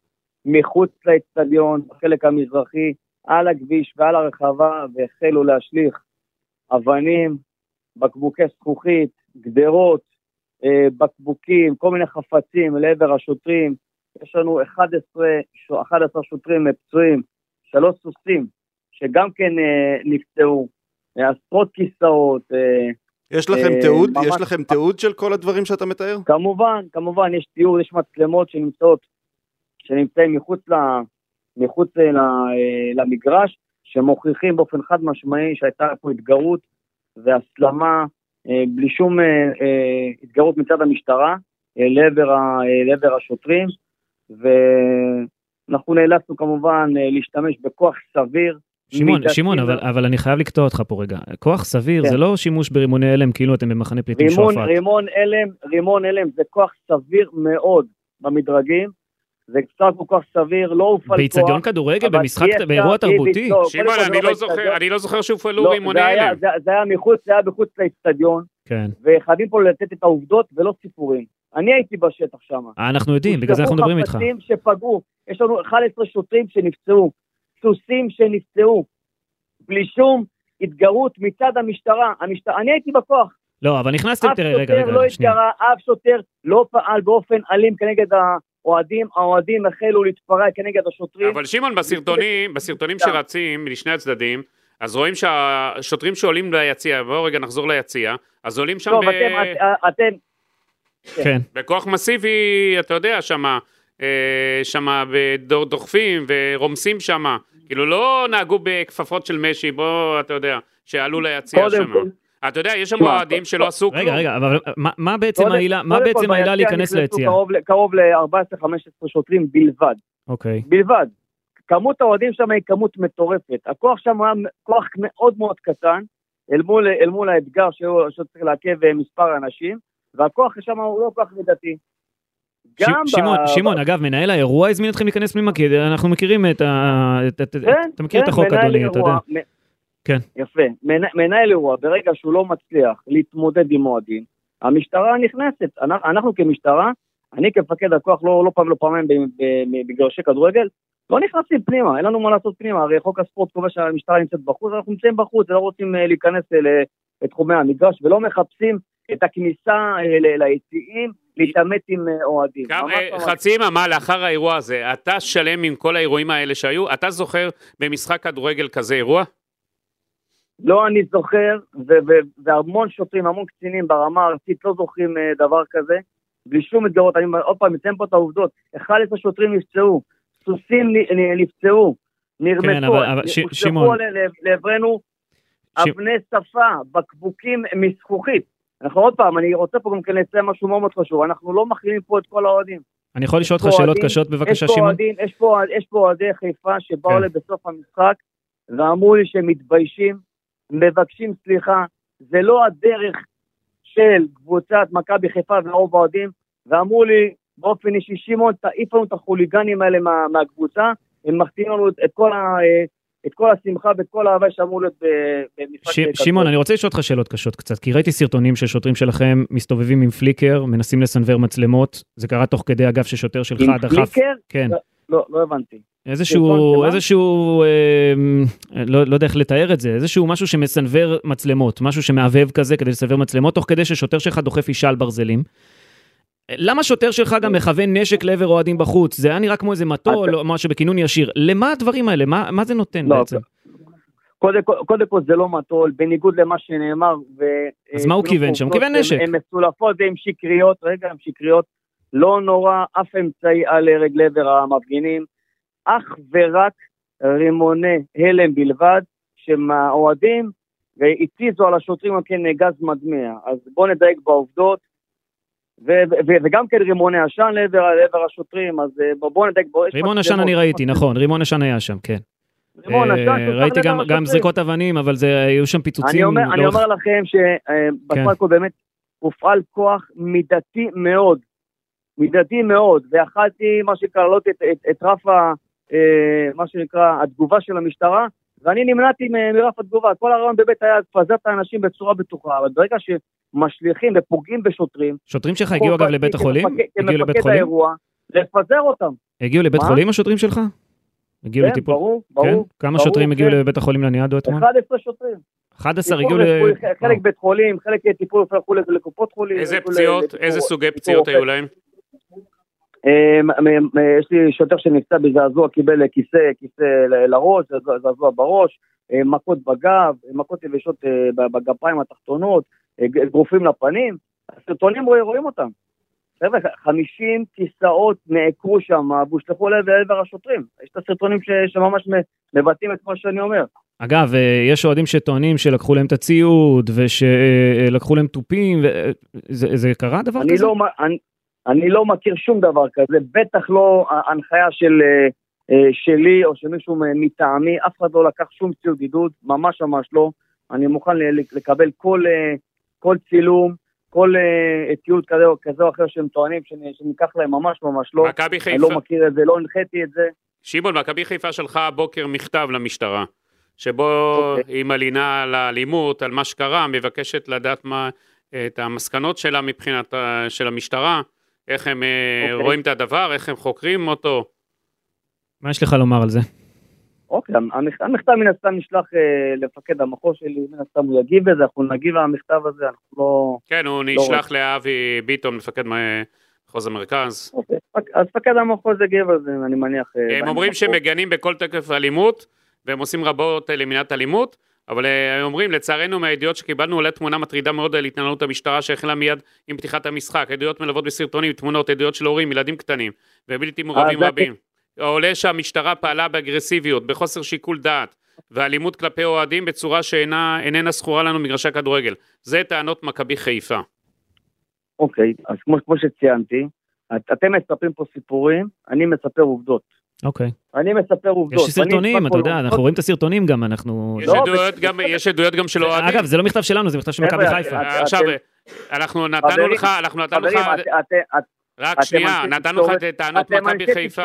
מחוץ לאצטדיון, בחלק המזרחי, על הכביש ועל הרחבה והחלו להשליך אבנים, בקבוקי זכוכית, גדרות, אה, בקבוקים, כל מיני חפצים לעבר השוטרים. יש לנו 11, 11 שוטרים פצועים, שלוש סוסים שגם כן אה, נפצעו, עשרות כיסאות. יש לכם תיעוד? יש לכם תיעוד של כל הדברים שאתה מתאר? כמובן, כמובן, יש תיעוד, יש מצלמות שנמצאות, שנמצאים מחוץ, ל, מחוץ ל, למגרש, שמוכיחים באופן חד משמעי שהייתה פה התגרות והסלמה אה, בלי שום אה, אה, התגרות מצד המשטרה לעבר, לעבר השוטרים, ואנחנו נאלצנו כמובן להשתמש בכוח סביר. שמעון, שמעון, אבל, אבל אני חייב לקטוע אותך פה רגע. כוח סביר כן. זה לא שימוש ברימוני הלם כאילו אתם במחנה פליטים שועפאט. רימון הלם, רימון הלם זה כוח סביר מאוד במדרגים. זה קצת כל כך סביר, לא הופעל כוח. באיצטדיון כדורגל, במשחק, באירוע תרבותי? שמעון, אני לא זוכר שהופעלו רימוני הלם. זה היה מחוץ, זה היה מחוץ לאיצטדיון. כן. וחייבים פה לתת את העובדות ולא סיפורים. אני הייתי בשטח שם. אנחנו יודעים, בגלל זה אנחנו מדברים איתך. חפצים שפגעו, יש לנו 11 שוטרים שנפצעו, סוסים שנפצעו, בלי שום התגרות מצד המשטרה. המשטרה, אני הייתי בכוח. לא, אבל נכנסתם, תראה, רגע, רגע, לא שנייה. אף שוטר לא פעל באופן אלים כנגד האוהדים, האוהדים החלו להתפרע כנגד השוטרים. אבל שמעון, בסרטונים, בסרטונים שרצים משני הצדדים, אז רואים שהשוטרים שעולים ליציע, בואו רגע נחזור ליציע, אז עולים שם טוב, ב... אתם, אתם... כן. בכוח מסיבי, אתה יודע, שמה, אה, שמה דוחפים ורומסים שמה. כאילו לא נהגו בכפפות של משי, בוא, אתה יודע, שעלו ליציע שמה. אתה יודע, יש שם אוהדים שלא עשו כלום. רגע, רגע, אבל מה בעצם העילה, מה בעצם העילה להיכנס ליציע? קרוב ל-14-15 שוטרים בלבד. אוקיי. בלבד. כמות האוהדים שם היא כמות מטורפת. הכוח שם היה כוח מאוד מאוד קטן, אל מול, אל מול האתגר שצריך לעכב אה, מספר אנשים, והכוח שם הוא לא כוח מידתי. שמעון, שמעון, אגב, מנהל האירוע הזמין אתכם להיכנס פנימה, כי אנחנו מכירים את ה... כן, אתה מכיר את כן, החוק, אדוני, אתה יודע. כן. יפה. מנהל אירוע, ברגע שהוא לא מצליח להתמודד עם אוהדים, המשטרה נכנסת. אנחנו כמשטרה, אני כמפקד הכוח לא, לא פעם לא פעמיים בגרשי כדורגל, לא נכנסים פנימה, אין לנו מה לעשות פנימה, הרי חוק הספורט קובע שהמשטרה נמצאת בחוץ, אנחנו נמצאים בחוץ, לא רוצים אה, להיכנס לתחומי המגרש ולא מחפשים את הכניסה אה, ליציעים, להתעמת עם אה, אוהדים. חצי יממה לאחר האירוע הזה, אתה שלם עם כל האירועים האלה שהיו? אתה זוכר במשחק כדורגל כזה אירוע? לא אני זוכר, והמון שוטרים, המון קצינים ברמה הארצית לא זוכרים דבר כזה, בלי שום מתגרות. אני עוד פעם מציין פה את העובדות, 11 שוטרים נפצעו, סוסים נפצעו, נרמסו, כן, ש, שמעון. לעברנו אבני שפה, בקבוקים מזכוכית. אנחנו עוד פעם, אני רוצה פה גם כן לציין משהו מאוד מאוד חשוב, אנחנו לא מחרימים פה את כל האוהדים. אני יכול לשאול אותך שאלות קשות בבקשה, שמעון? יש פה, אוהדי חיפה שבאו כן. בסוף המשחק ואמרו לי שהם מתביישים, מבקשים סליחה, זה לא הדרך של קבוצת מכבי חיפה ורוב האוהדים, ואמרו לי, באופן אישי, שמעון, תעיף לנו את החוליגנים האלה מה, מהקבוצה, הם מחטיאים לנו את כל, ה, אה, את כל השמחה ואת כל האהבה שאמור להיות במשחק... ש... שמעון, אני רוצה לשאול אותך שאלות קשות קצת, כי ראיתי סרטונים של שוטרים שלכם מסתובבים עם פליקר, מנסים לסנוור מצלמות, זה קרה תוך כדי אגב ששוטר שלך דחף... עם פליקר? כן. לא, לא, לא הבנתי. איזשהו, איזשהו, אה, לא, לא יודע איך לתאר את זה, איזשהו משהו שמסנוור מצלמות, משהו שמעבב כזה כדי לסנוור מצלמות, תוך כדי ששוטר שלך דוחף אישה על ברזלים. למה שוטר שלך גם מכוון נשק לעבר אוהדים בחוץ? זה היה נראה כמו איזה מטול או משהו בכינון ישיר. למה הדברים האלה? מה, מה זה נותן לא, בעצם? קודם, קודם כל זה לא מטול, בניגוד למה שנאמר. ו... אז מה הוא כיוון שם? הוא כיוון נשק. הן מסולפות והן שקריות, רגע, הן שקריות. לא נורא אף אמצעי על הרג לעבר המפגינים, אך ורק רימוני הלם בלבד, שמהאוהדים והתיזו על השוטרים כן גז מדמיע. אז בואו נדייק בעובדות. וגם כן רימוני עשן לעבר השוטרים, אז אה, בואו נדייק בו. רימון עשן אני ראיתי, נכון, רימון עשן היה שם, כן. רימון עשן, אה, ראיתי גם זריקות אבנים, אבל היו שם פיצוצים. אני אומר לכם שבסך כן. הכל באמת הופעל כוח מידתי מאוד, מידתי מאוד, ויכלתי, מה שנקרא, לעלות את רף, אה, מה שנקרא, התגובה של המשטרה, ואני נמנעתי מרף התגובה. כל הרעיון באמת היה לפזר את האנשים בצורה בטוחה, אבל ברגע שמשליכים ופוגעים בשוטרים... שוטרים שלך הגיעו אגב לבית החולים? הגיעו לבית חולים? האירוע, לפזר אותם. הגיעו לבית חולים השוטרים שלך? הגיעו כן, לטיפול? ברור, כן? ברור. כמה ברור, שוטרים הגיעו כן. לבית החולים לניאדו אתמול? 11 שוטרים. 11 טיפול הגיעו ל... חלק בית חולים, חלק טיפול הלכו לקופות חולים. איזה פציעות, איזה סוגי פציעות. היו להם? אה, יש לי שוטר שנפצע בזעזוע, קיבל כיסא, כיסא לראש, זעזוע- בראש, אה, מכות בגב, אה, מכות יבשות בגפיים התחתונות, ג- אגרופים לפנים. הסרטונים רואים, רואים אותם. חבר'ה, 50 כיסאות נעקרו שם והושלכו לעבר השוטרים. יש את הסרטונים שממש מבטאים את מה שאני אומר. אגב, יש אוהדים שטוענים שלקחו להם את הציוד, ושלקחו להם תופים, ו- זה זה קרה דבר אני כזה? לא, אני, אני לא מכיר שום דבר כזה, בטח לא הנחיה של, אה, אה, שלי או של מישהו מטעמי, אף אחד לא לקח שום ציוד עידוד, ממש ממש לא. אני מוכן לקבל כל, אה, כל צילום, כל ציוד כזה או, כזה או אחר שהם טוענים שנ- שניקח להם, ממש ממש לא. מכבי אני חיפה, לא מכיר את זה, לא הנחיתי את זה. שמעון, מכבי חיפה שלחה הבוקר מכתב למשטרה, שבו אוקיי. היא מלינה על האלימות, על מה שקרה, מבקשת לדעת מה, את המסקנות שלה מבחינת של המשטרה, איך הם אה, אוקיי. רואים את הדבר, איך הם חוקרים אותו. מה יש לך לומר על זה? אוקיי, המכ- המכתב מן הסתם נשלח אה, לפקד המחוז שלי, מן הסתם הוא יגיב לזה, אנחנו נגיב למכתב הזה, אנחנו לא... כן, הוא נשלח לאבי ביטון, מפקד מחוז המרכז. אוקיי, אז פקד המחוז יגיב על זה, אני מניח. אה, הם אומרים שהם. מגנים בכל תקף אלימות, והם עושים רבות למניעת אלימות, אבל אה, הם אומרים, לצערנו מהידיעות שקיבלנו עולה תמונה מטרידה מאוד על התנהלות המשטרה שהחלה מיד עם פתיחת המשחק, עדויות מלוות בסרטונים, תמונות, עדויות של הורים, ילדים קטנים, ובלתי מעורבים זה- רבים. עולה שהמשטרה פעלה באגרסיביות, בחוסר שיקול דעת, ואלימות כלפי אוהדים בצורה שאיננה זכורה לנו במגרשי הכדורגל. זה טענות מכבי חיפה. אוקיי, אז כמו, כמו שציינתי, את, אתם מספרים פה סיפורים, אני מספר עובדות. אוקיי. אני מספר עובדות. יש סרטונים, אתה יודע, אנחנו. רואים את הסרטונים גם, אנחנו... יש לא, עדויות בסדר. גם- יש עדויות גם של אוהדים. אגב, זה לא מכתב שלנו, זה מכתב של מכבי חיפה. עכשיו, אנחנו נתנו לך, אנחנו נתנו לך, רק שנייה, נתנו לך את טענות מכבי חיפה.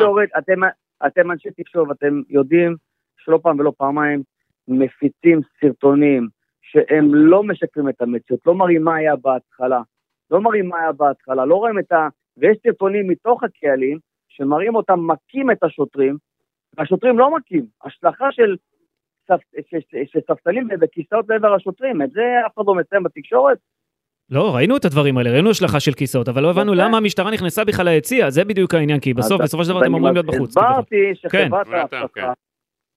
אתם אנשי תקשורת, אתם יודעים שלא פעם ולא פעמיים מפיצים סרטונים שהם לא משקרים את המציאות, לא מראים מה היה בהתחלה, לא מראים מה היה בהתחלה, לא רואים את ה... ויש סרטונים מתוך הקהלים שמראים אותם מכים את השוטרים, והשוטרים לא מכים. השלכה של ספ- של- של- של ספסלים וכיסאות לעבר השוטרים, את זה אף אחד לא מציין בתקשורת. לא, ראינו את הדברים האלה, ראינו השלכה של כיסאות, אבל לא הבנו אוקיי. למה המשטרה נכנסה בכלל ליציע, זה בדיוק העניין, כי בסוף, אז- בסופו של דבר אתם אני אמורים להיות בחוץ. הסברתי שחברת כן. האבטחה, כן.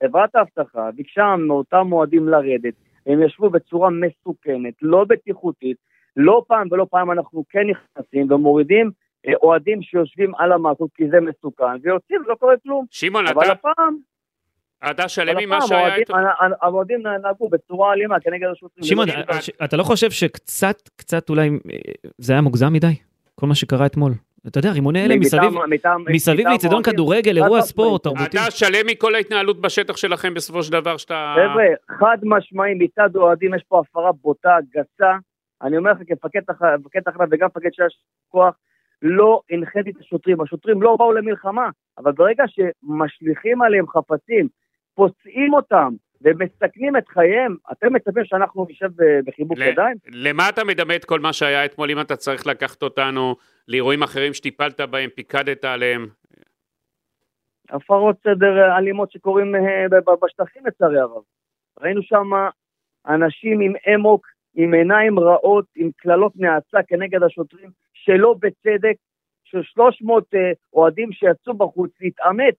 חברת האבטחה ביקשה מאותם אוהדים לרדת, הם ישבו בצורה מסוכנת, לא בטיחותית, לא פעם ולא פעם אנחנו כן נכנסים ומורידים אוהדים שיושבים על המעקות כי זה מסוכן, ויוצאים ולא קורה כלום. שמעון, אבל אתה- הפעם, אתה שלם אבל עם מה שהיה איתו. ה- ה- האוהדים נהגו בצורה אלימה כנגד השוטרים. שמעון. ש- אתה לא חושב שקצת, קצת אולי, אה, זה היה מוגזם מדי? כל מה שקרה אתמול. אתה יודע, רימוני הלם מסביב, מסביב לאיצטדיון. כדורגל, אירוע. ספורט, תרבותי. אתה שלם מכל ההתנהלות בשטח שלכם בסופו של דבר שאתה... חבר'ה, חד משמעי מצד אוהדים יש פה הפרה בוטה, גסה. אני אומר לך כמפקד תח- מפקד תחנה וגם מפקד שיש כוח, לא הנחיתי את השוטרים. השוטרים לא באו למלחמה, אבל ברגע שמשליכים עליהם חפצים, פוצעים אותם ומסכנים את חייהם, אתם מצפים שאנחנו נשב בחיבוק ל- ידיים? למה אתה מדמה את כל מה שהיה אתמול, אם אתה צריך לקחת אותנו לאירועים אחרים שטיפלת בהם, פיקדת עליהם? הפרות סדר אה, אלימות שקורים אה, בשטחים לצערי הרב. ראינו שם אנשים עם אמוק, עם עיניים רעות, עם קללות נאצה כנגד השוטרים, שלא בצדק, של 300 אה, אוהדים שיצאו בחוץ להתעמת,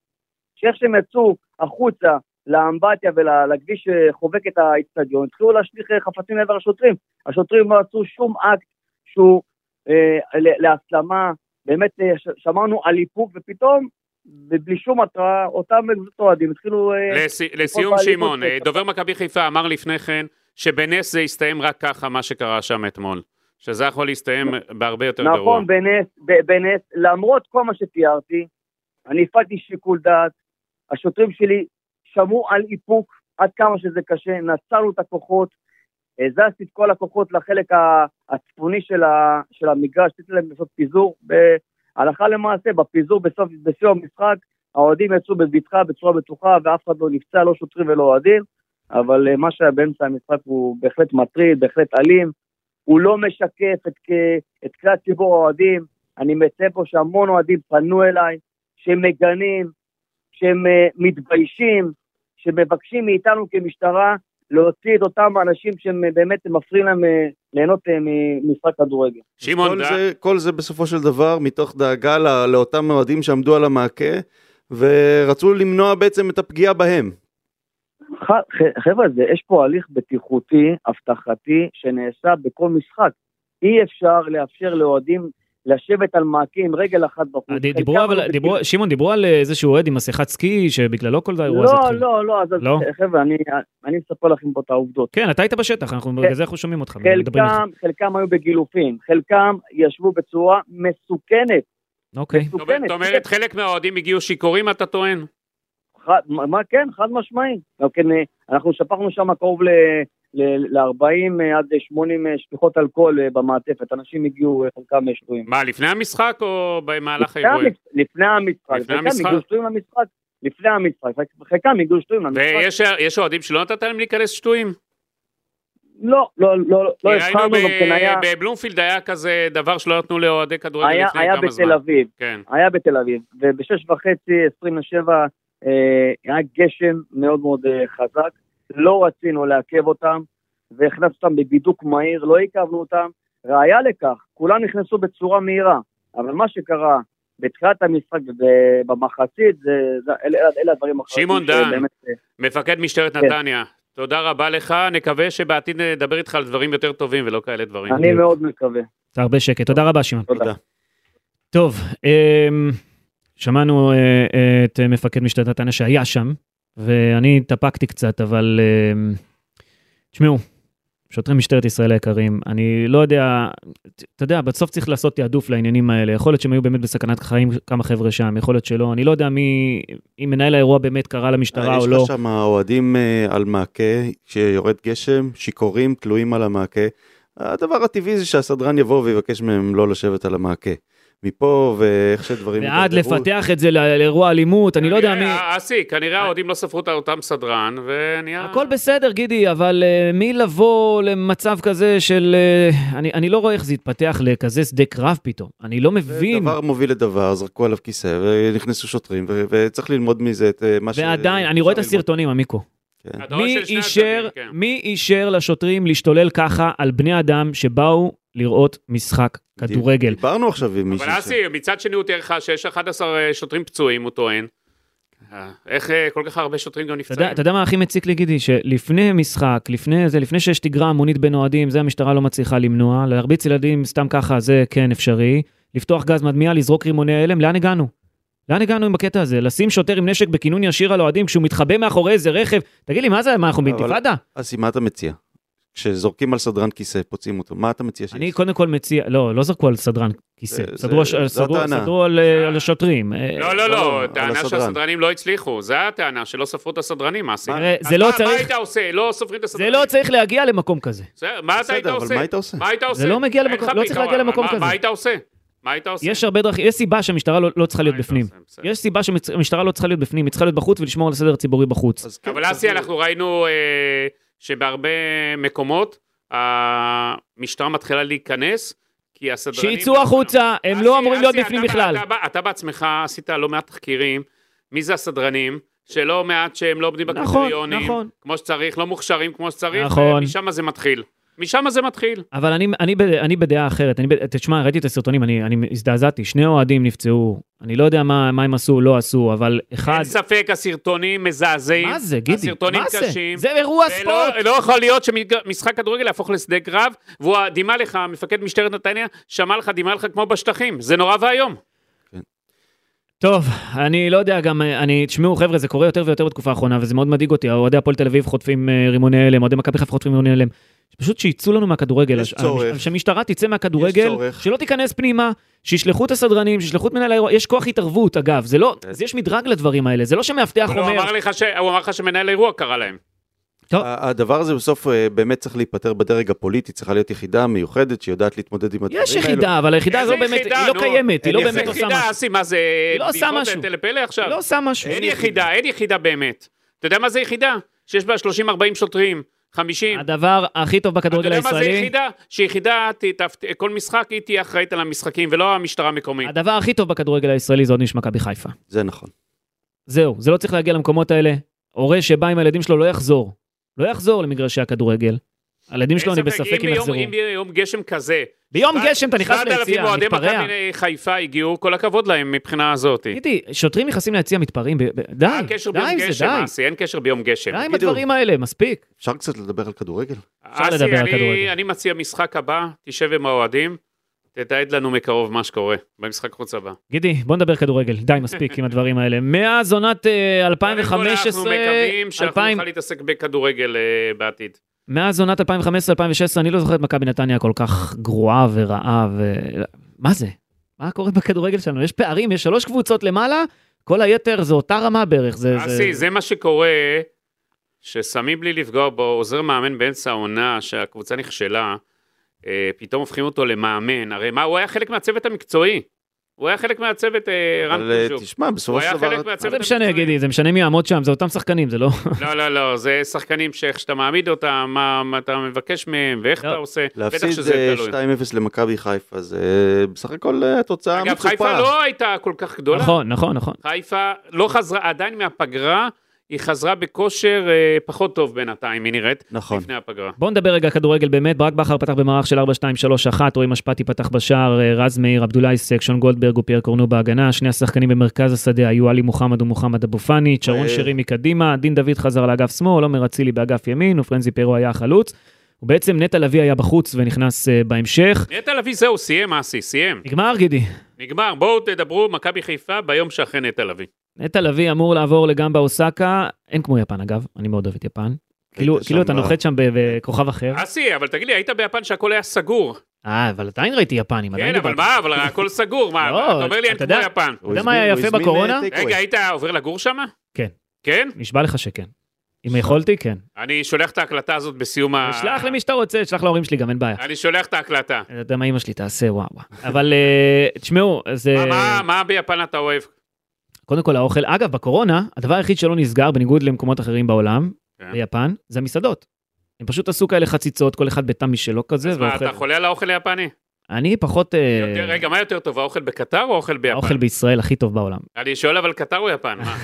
שאיך שהם יצאו החוצה לאמבטיה ולכביש שחובק את האיצטדיון, התחילו להשליך אה, חפצים לעבר השוטרים. השוטרים לא עשו שום אקט שהוא אה, להסלמה, באמת אה, שמענו על איפוק, ופתאום ובלי שום התראה, אותם אוהדים התחילו... אה, לס... לסיום שמעון, אה. דובר מכבי חיפה אמר לפני כן שבנס זה הסתיים רק ככה מה שקרה שם אתמול. שזה יכול להסתיים בהרבה יותר גרוע. נכון, בנס, בנס, למרות כל מה שתיארתי, אני הפעלתי שיקול דעת, השוטרים שלי שמעו על איפוק עד כמה שזה קשה, נצרנו את הכוחות, הזזתי את כל הכוחות לחלק הצפוני של, ה, של המגרש, עשיתי להם לעשות פיזור, הלכה למעשה, בפיזור בסוף, בסיום המשחק, האוהדים יצאו בבטחה, בצורה בטוחה, ואף אחד לא נפצע, לא שוטרים ולא אוהדים, אבל אה, מה שהיה באמצע המשחק הוא בהחלט מטריד, בהחלט אלים, הוא לא משקף את, את כלל ציבור האוהדים. אני מציין פה שהמון אוהדים פנו אליי, שמגנים, שהם אה, מתביישים, שמבקשים מאיתנו כמשטרה להוציא את אותם אנשים שהם אה, באמת מפריעים להם אה, ליהנות ממשחק כדורגל. שמעון, כל זה, כל זה בסופו של דבר מתוך דאגה לא, לאותם אוהדים שעמדו על המעקה ורצו למנוע בעצם את הפגיעה בהם. חבר'ה, זה- יש פה הליך בטיחותי, אבטחתי, שנעשה בכל משחק. אי אפשר לאפשר לאוהדים לשבת על מעקה עם רגל אחת בחוץ. אה, דיברו, אבל, היו דיברו, שמעון, דיברו על איזשהו אוהד עם מסכת סקי, שבגללו כל האירוע הזה לא, התחיל. לא, לא, אז, לא? חבר'ה, אני, אני מספר לכם פה את העובדות. כן, אתה היית בשטח, אנחנו בגלל זה אנחנו שומעים אותך. חלקם, חלקם היו בגילופים, חלקם ישבו בצורה מסוכנת. אוקיי. מסוכנת. זאת אומרת, חלק מהאוהדים הגיעו שיכורים, אתה טוען? חד, מה כן, חד משמעי. גם כן, אה, אנחנו שפכנו שם קרוב ל-40 עד 80 שפיכות אלכוהול אה, במעטפת. אנשים הגיעו, אה, חלקם אה, שטויים. מה, לפני המשחק או במהלך האירועים? לפני המשחק. לפני המשחק? הגיעו שטויים למשחק. לפני המשחק. חלקם הגיעו שטויים למשחק. ויש יש אוהדים שלא נתת להם להיכנס שטויים? לא, לא, לא, לא הבחרנו, גם כן היה... בבלומפילד היה כזה דבר שלא נתנו לאוהדי כדורגל היה, לפני היה כמה זמן. בתל אביב. כן. היה בתל אביב, ובשש וחצי, 27, אה, היה גשם מאוד מאוד אה, חזק, לא רצינו לעכב אותם, והכנסנו אותם בבידוק מהיר, לא עיכבנו אותם. ראיה לכך, כולם נכנסו בצורה מהירה, אבל מה שקרה בתחילת המשחק ובמחצית, זה, זה, אלה, אלה הדברים החשובים. שמעון דן. שבאמת, אה, מפקד משטרת כן. נתניה, תודה רבה לך, נקווה שבעתיד נדבר איתך על דברים יותר טובים ולא כאלה דברים. אני מאוד מקווה. הרבה שקט. תודה רבה, שמעון. תודה. טוב, אמ, שמענו אה, אה, את מפקד משטרת נתניה שהיה שם, ואני התאפקתי קצת, אבל אמ, תשמעו, שוטרי משטרת ישראל היקרים, אני לא יודע, אתה יודע, בסוף צריך לעשות תעדוף לעניינים האלה. יכול להיות שהם היו באמת בסכנת חיים כמה חבר'ה שם, יכול להיות שלא. אני לא יודע מי, אם מנהל האירוע באמת קרא למשטרה או יש לא. לך שם אוהדים אה, על מעקה, כשיורד גשם, שיכורים, תלויים על המעקה. הדבר הטבעי זה שהסדרן יבוא ויבקש מהם לא לשבת על המעקה. מפה ואיך שדברים... ועד. לפתח את זה לא- לאירוע אלימות, אני לא יודע מי... כנראה, אסי, כנראה האוהדים לא ספרו את אותם סדרן, ונהיה... הכל בסדר, גידי, אבל uh, מי לבוא למצב כזה של... Uh, אני, אני לא רואה איך זה יתפתח לכזה שדה קרב פתאום. אני לא מבין. דבר מוביל לדבר, זרקו עליו כיסא ונכנסו שוטרים, וצריך ללמוד מזה את אה, מה ש... ועדיין, אני רואה את. הסרטונים, עמיקו. כן. כן. מי אישר לשוטרים להשתולל ככה על בני אדם שבאו לראות משחק כדורגל? דיברנו עכשיו עם מישהו... אבל אסי, מצד שני הוא תיאר לך שיש 11 שוטרים פצועים, הוא טוען. אה, איך אה, כל כך הרבה שוטרים גם נפצעים? אתה יודע מה הכי מציק לי, גידי? שלפני משחק, לפני זה, לפני שיש תגרה המונית בין אוהדים, זה המשטרה לא מצליחה למנוע. להרביץ ילדים סתם ככה, זה כן אפשרי. לפתוח גז מדמיע, לזרוק רימוני הלם, לאן הגענו? לאן הגענו עם הקטע הזה? לשים שוטר עם נשק בכינון ישיר על אוהדים כשהוא מתחבא מאחורי איזה רכב? תגיד לי, מה זה, מה, אנחנו באינתיפאדה? אסי, מה אתה מציע? כשזורקים על סדרן כיסא, פוצעים אותו, מה אתה מציע אני שיש? קודם כל מציע, לא, לא זרקו על סדרן כיסא, זה- סדרו זה- זו סדרו- הטענה. סדרו על אה, על השוטרים. אה, לא, לא, לא, טענה. שהסדרנים לא הצליחו, זה הטענה, שלא ספרו את הסדרנים, מה עשית? זה לא מה- היית עושה? לא סופרים את זה הסדרנים. לא צריך להגיע למקום כזה. בסדר, מה אתה היית אבל עושה? מה היית עושה? מה היית עושה? לא מגיע למקום- לא צריך להגיע למקום כזה. מה היית עושה? מה היית עושה? יש הרבה דרכים, יש סיבה שהמשטרה לא- לא צריכה להיות בפנים. עושה? יש סיבה שהמשטרה לא צריכה להיות בפנים, היא צריכה להיות בחוץ ולשמור על הסדר הציבורי בחוץ. אז כן, אבל אסי, אנחנו ראינו אה, שבהרבה מקומות המשטרה מתחילה להיכנס, כי הסדרנים... שיצאו החוצה, הם אסי, לא אמורים להיות בפנים בכלל. אתה, אתה בעצמך עשית לא מעט תחקירים, מי זה הסדרנים, שלא מעט שהם לא עומדים נכון, בקריטריונים, נכון. כמו שצריך, לא מוכשרים כמו שצריך, נכון. ומשם זה מתחיל. משם זה מתחיל. אבל אני, אני, ב- אני בדעה אחרת, אני, תשמע, ראיתי את הסרטונים, אני, אני הזדעזעתי, שני אוהדים נפצעו, אני לא יודע מה, מה הם עשו, לא עשו, אבל אחד... אין ספק, הסרטונים מזעזעים. מה זה, גידי? הסרטונים מה זה? קשים. זה אירוע ולא ספורט. לא יכול להיות שמשחק כדורגל יהפוך לשדה קרב, והוא דימה לך, מפקד משטרת נתניה, שמע לך, דימה לך כמו בשטחים. זה נורא ואיום. טוב, אני לא יודע, גם, אני, תשמעו, חבר'ה, זה קורה יותר ויותר בתקופה האחרונה, וזה מאוד מדאיג אותי. אוהדי הפועל תל אביב חוטפים אה, רימוני הלם, אוהדי מכבי חיפה חוטפים רימוני הלם. פשוט שיצאו לנו מהכדורגל. יש צורך. שהמשטרה תצא מהכדורגל, צורך. שלא תיכנס פנימה, שישלחו את הסדרנים, שישלחו את מנהל האירוע, יש כוח התערבות, אגב, זה לא, כן. אז יש מדרג לדברים האלה, זה לא שמאבטח אבל הוא אומר, אמר לך ש- הוא אמר לך שמנהל האירוע קרא להם. טוב. הדבר הזה בסוף אה, באמת צריך להיפתר בדרג הפוליטי, צריכה להיות יחידה מיוחדת שיודעת להתמודד עם הדברים יש האלו. יחידה, אבל היחידה הזו איזה באמת, יחידה, היא לא נו? קיימת, היא לא יחידה. באמת עושה יחידה, משהו. אסי, מה זה... היא לא עושה משהו. טלפלא עכשיו? היא לא עושה משהו. אין יחידה, אין יחידה באמת. אתה יודע מה זה יחידה? שיש בה 30-40 שוטרים, 50. הדבר הכי טוב אתה בכדורגל יודע מה זה הישראלי, יחידה? שיחידה, ת- ת- כל משחק היא תהיה אחראית על המשחקים, ולא המשטרה המקומית. הדבר הכי טוב בכדורגל הישראלי זה עוד איש מכבי חיפה. זה נכון. זהו, זה לא צריך להגיע למקומות האלה. הורה שבא עם הילדים שלו לא יחזור. לא יחזור למגרשי הכדורגל. הילדים שלו, אני בספק אם ביום- יחזרו. אם ביום גשם כזה, ביום גשם אתה נכנס 7,000 ליציע, אוהדי מתפרע. מכבי חיפה הגיעו, כל הכבוד להם מבחינה הזאת. תגידי, שוטרים נכנסים ליציע מתפרעים, די, די עם זה, גשם, די. אין קשר ביום גשם. די עם. הדברים האלה, מספיק. אפשר קצת לדבר על כדורגל? אפשר לדבר על כדורגל. אני מציע משחק הבא, תשב עם האוהדים, תתעד לנו מקרוב מה שקורה במשחק חוץ הבא. גידי, בוא נדבר כדורגל, די, מספיק עם הדברים האלה. מאז עונת אה, קודם כל, אנחנו 2015, מקווים שאנחנו 2000 נוכל להתעסק בכדורגל אה, בעתיד. מאז עונת 2015-2016, אני לא זוכר את מכבי נתניה כל כך גרועה ורעה ו... מה זה? מה קורה בכדורגל שלנו? יש פערים, יש שלוש קבוצות למעלה, כל היתר זה אותה רמה בערך. זה, אסי, זה מה שקורה, ששמים בלי לפגוע בו, עוזר מאמן באמצע העונה, שהקבוצה נכשלה, אה, פתאום הופכים אותו למאמן. הרי מה, הוא היה חלק מהצוות המקצועי. הוא היה חלק מהצוות אה, רן אה, קושוב. תשמע, בסופו של דבר... מה זה משנה. גידי? זה משנה מי יעמוד שם, זה אותם שחקנים, זה לא... לא, לא, לא, זה שחקנים שאיך שאתה מעמיד אותם, מה, מה אתה מבקש מהם, ואיך לא. אתה עושה, בטח להפסיד שזה אה, תלוי. 2-0 למכבי חיפה, זה בסך הכל אה, תוצאה אגב, מצופה. חיפה לא הייתה כל כך גדולה. נכון, נכון, נכון. חיפה לא חזרה, עדיין מהפגרה, היא חזרה בכושר אה, פחות טוב בינתיים, היא נראית, נכון. לפני הפגרה. בואו נדבר רגע כדורגל באמת, ברק בכר פתח במערך של 4-2-3-1, רועי משפטי פתח בשער, אה, רז מאיר, עבדולאי סק, שון גולדברג ופייר קורנו בהגנה, שני השחקנים במרכז השדה היו עלי מוחמד ומוחמד אבו פאני, שרון אה. שרי מקדימה, דין דוד חזר לאגף שמאל, עומר אצילי באגף ימין, ופרנזי פרו היה החלוץ. ובעצם נטע לביא היה בחוץ ונכנס אה, בהמשך. נטע לביא זהו, סיים אסי, סיים. נגמר גידי. נגמר, בואו תדברו מכבי חיפה ביום שאחרי נטע לביא. נטע לביא אמור לעבור לגמבה אוסקה, אין כמו יפן אגב, אני מאוד אוהב את יפן. כאילו, שם כאילו אתה נוחת שם בכוכב אחר. אסי, אבל תגיד לי, היית ביפן שהכל היה סגור. אה, אבל עדיין ראיתי יפנים, עדיין כן, אבל. מה, אבל הכל סגור, מה, לא, אתה אומר לי אין אתה כמו יפן. הוא יודע מה היה יפה בקורונה? אה. רגע, היית עובר לגור שם? כן. כן? נשבע לך שכן. אם יכולתי, כן. אני שולח את ההקלטה הזאת בסיום ה... שלח למי שאתה רוצה, שלח להורים שלי, גם אין בעיה. אני שולח את ההקלטה. אני יודע מה אמא שלי תעשה, וואו. אבל אה, תשמעו, זה... מה- מה- מה ביפן אתה אוהב? קודם כל האוכל, אגב, בקורונה, הדבר היחיד שלא נסגר, בניגוד למקומות אחרים בעולם, כן. ביפן, זה המסעדות. הם פשוט עשו כאלה חציצות, כל אחד בתא משלו כזה, אז מה, ואוכל. אתה חולה על האוכל היפני? אני פחות... אה, יותר- רגע, מה יותר טוב, האוכל בקטר או האוכל ביפן? האוכל בישראל הכי טוב בעולם. אני שואל אבל קטר או יפן? מה?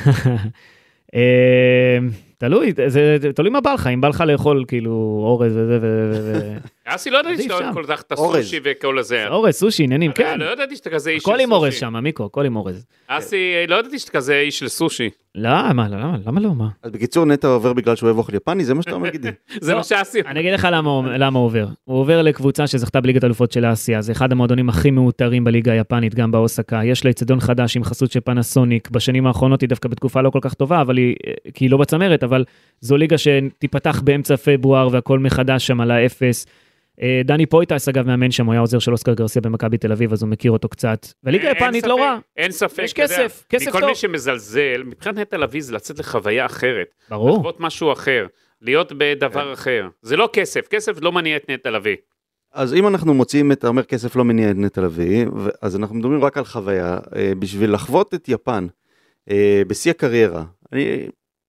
אה, תלוי, זה תלוי מה בא לך, אם בא לך לאכול כאילו אורז וזה ו... אסי, לא ידעתי שאתה. כל כך את אורז. הסושי וכל הזה. אורז, סושי, עניינים, כן. לא ידעתי שאתה כזה איש של הכל עם אורז סושי. שם, מיקו, הכל עם אורז. אסי, לא ידעתי שאתה כזה איש של סושי. לא, מה, לא, למה, למה לא, מה? אז בקיצור, נטע עובר בגלל שהוא אוהב אוכל יפני, זה מה שאתה אומר, גידי. זה לא. מה שאסי... אני אגיד לך למה, הוא- למה הוא עובר. הוא עובר לקבוצה שזכתה בליגת אלופות של אסיה, זה אחד המועדונים הכי מעוטרים בליגה היפנית, גם באוסקה. יש לה אצטדיון חדש עם חסות של פנסוניק. בשנים האחרונות היא דווקא בתקופה לא כל כך טובה, אבל היא, כי היא לא בצמרת, אבל זו ליגה שתיפתח באמצע פברואר והכל מחדש שם על האפס. אה, דני פויטס אגב מאמן שם, הוא היה עוזר של אוסקר גרסיה במכבי תל אביב, אז הוא מכיר אותו קצת. וליגה אין יפנית לא רע, אין ספק. יש כסף, כסף מכל טוב. מי שמזלזל, מבחינת נטע לביא זה לצאת לחוויה אחרת. ברור. לחוות משהו אחר. להיות כן. בדבר אחר. זה לא כסף, כסף לא מניע את נטע לביא. אז אם אנחנו מוצאים את, אומר כסף לא מניע את נטע לביא, ו- אז אנחנו מדברים רק על חוויה, אה, בשביל לחוות את יפן אה, בשיא הקריירה, אני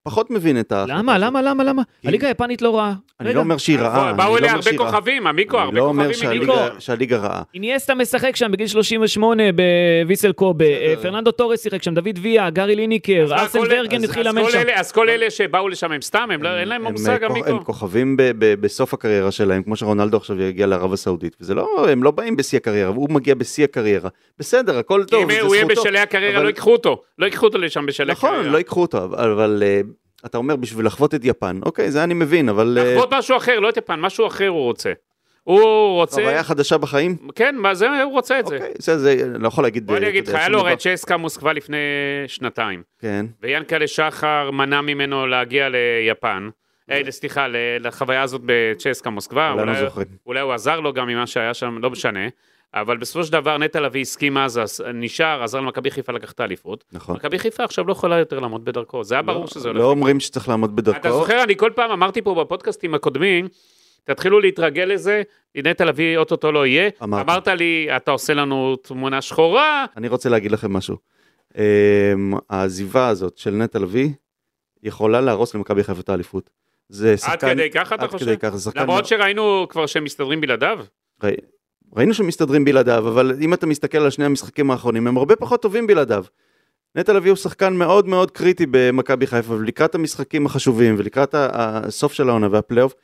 פחות מבין את ה... למה, למה, למה, למה? כי- הליגה היפנית לא רעה. אני לא אומר שהיא רעה, אני באו לא אליה הרבה רעה. כוכבים, עמיקו, הרבה אני לא אומר כוכבים. שהליגה- רעה. איניאסטה משחק שם בגיל 38 בוויסל קובה. אה, פרננדו טורס שיחק שם, דוד ויה, גארי ליניקר, ארסן ונגר אז- התחיל לאמן כל שם. אלה- אז כל אלה שבאו לשם הם סתם, לא- אין להם הם- מושג, הם- עמיקו. הם כוכבים בסוף הקריירה שלהם, כמו שרונלדו עכשיו יגיע לערב הסעודית, וזה לא, הם לא באים בשיא הקריירה, הוא מגיע בשיא הקריירה. בסדר, הכל כי טוב, אם זה הוא יהיה זכותו. בשלהי הקריירה, לא ייקחו אותו. לא ייקחו אותו לשם בשלהי נכון, הקריירה. לא ייקחו אותו, אבל- אבל אה, אתה אומר בשביל לחוות את יפן, אוקיי, זה אני מבין, אבל אה, לחוות משהו אחר, לא את יפן, משהו אחר הוא רוצה. הוא רוצה... חוויה חדשה בחיים, כן, מה זה, הוא רוצה את זה. אוקיי, זה, זה, לא יכול להגיד, בוא אני אה, אגיד לך, היה לו. הרי צ'סקה מוסקבה לפני שנתיים, כן, ויאנקלה שחר מנע ממנו להגיע ליפן. סליחה, לחוויה הזאת בצ'סקה מוסקבה. זוכרים. אולי הוא עזר לו גם ממה שהיה שם, לא משנה. אבל בסופו של דבר נטע לביא הסכים אז, אז נשאר, עזר למכבי חיפה לקח את האליפות. נכון. מכבי חיפה עכשיו לא יכולה יותר לעמוד בדרכו, זה היה ברור שזה הולך. לא אומרים שצריך לעמוד אתה בדרכו, זוכר, אני כל פעם אמרתי פה בפודקאסטים הקודמים, תתחילו להתרגל לזה, נטע לביא אוטוטו לא יהיה. אמרת. אמרת לי, אתה עושה לנו תמונה שחורה, אני רוצה להגיד לכם משהו. אמ, העזיבה הזאת של נטע לביא יכולה להרוס למכבי חיפה את האליפות. זה עד שחקן, כדי ככה אתה עד חושב? כדי כך, זה שחקן, למרות שראינו כבר שהם מסתדרים בלעדיו. ראי- ראינו שמסתדרים בלעדיו, אבל אם אתה מסתכל על שני המשחקים האחרונים, הם הרבה פחות טובים בלעדיו. נטע לביא הוא שחקן מאוד מאוד קריטי במכבי חיפה, ולקראת המשחקים החשובים, ולקראת הסוף של העונה והפלייאוף,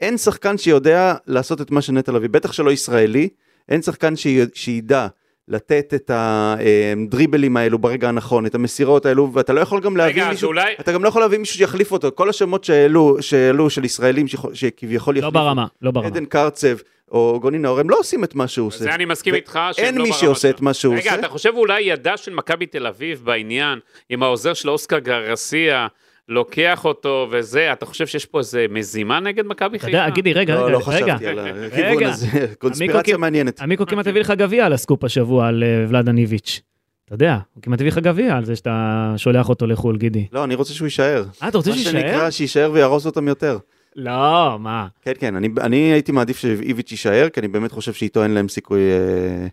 אין שחקן שיודע לעשות את מה שנטע לביא, בטח שלא ישראלי, אין שחקן שי- שידע לתת את הדריבלים האלו ברגע הנכון, את המסירות האלו, ואתה לא יכול גם להביא רגע, מישהו, אולי... אתה גם לא יכול להביא מישהו שיחליף אותו, כל השמות שהעלו, שהעלו של ישראלים שכביכול לא יחליפו, ברמה, לא ברמה. עדן קרצב או גוני נאור, הם לא עושים את מה שהוא עושה. זה אני מסכים ו- איתך שהם אין לא מי ברמה שעושה שלו. את מה שהוא רגע, עושה. אתה חושב אולי ידה של מכבי תל אביב בעניין, עם העוזר של אוסקר גרסיה, לוקח אותו וזה, אתה חושב שיש פה איזה מזימה נגד מכבי אתה חיפה? יודע, גידי, רגע, לא, רגע, לא רגע. חשבתי על הכיוון רגע. הזה, קונספירציה מעניינת. עמיקו כמעט הביא לך גביע על הסקופ השבוע על אה, ולדניביץ'. אתה יודע, הוא כמעט הביא לך גביע על זה שאתה שולח אותו לחו"ל, גידי. לא, אני רוצה שהוא יישאר. אה, אתה רוצה מה שיישאר? שנקרא, שיישאר ויהרוס אותם יותר. לא, מה? כן, כן, אני, אני הייתי מעדיף שאיביץ' יישאר, כי אני באמת חושב שאיתו אין להם סיכוי אה,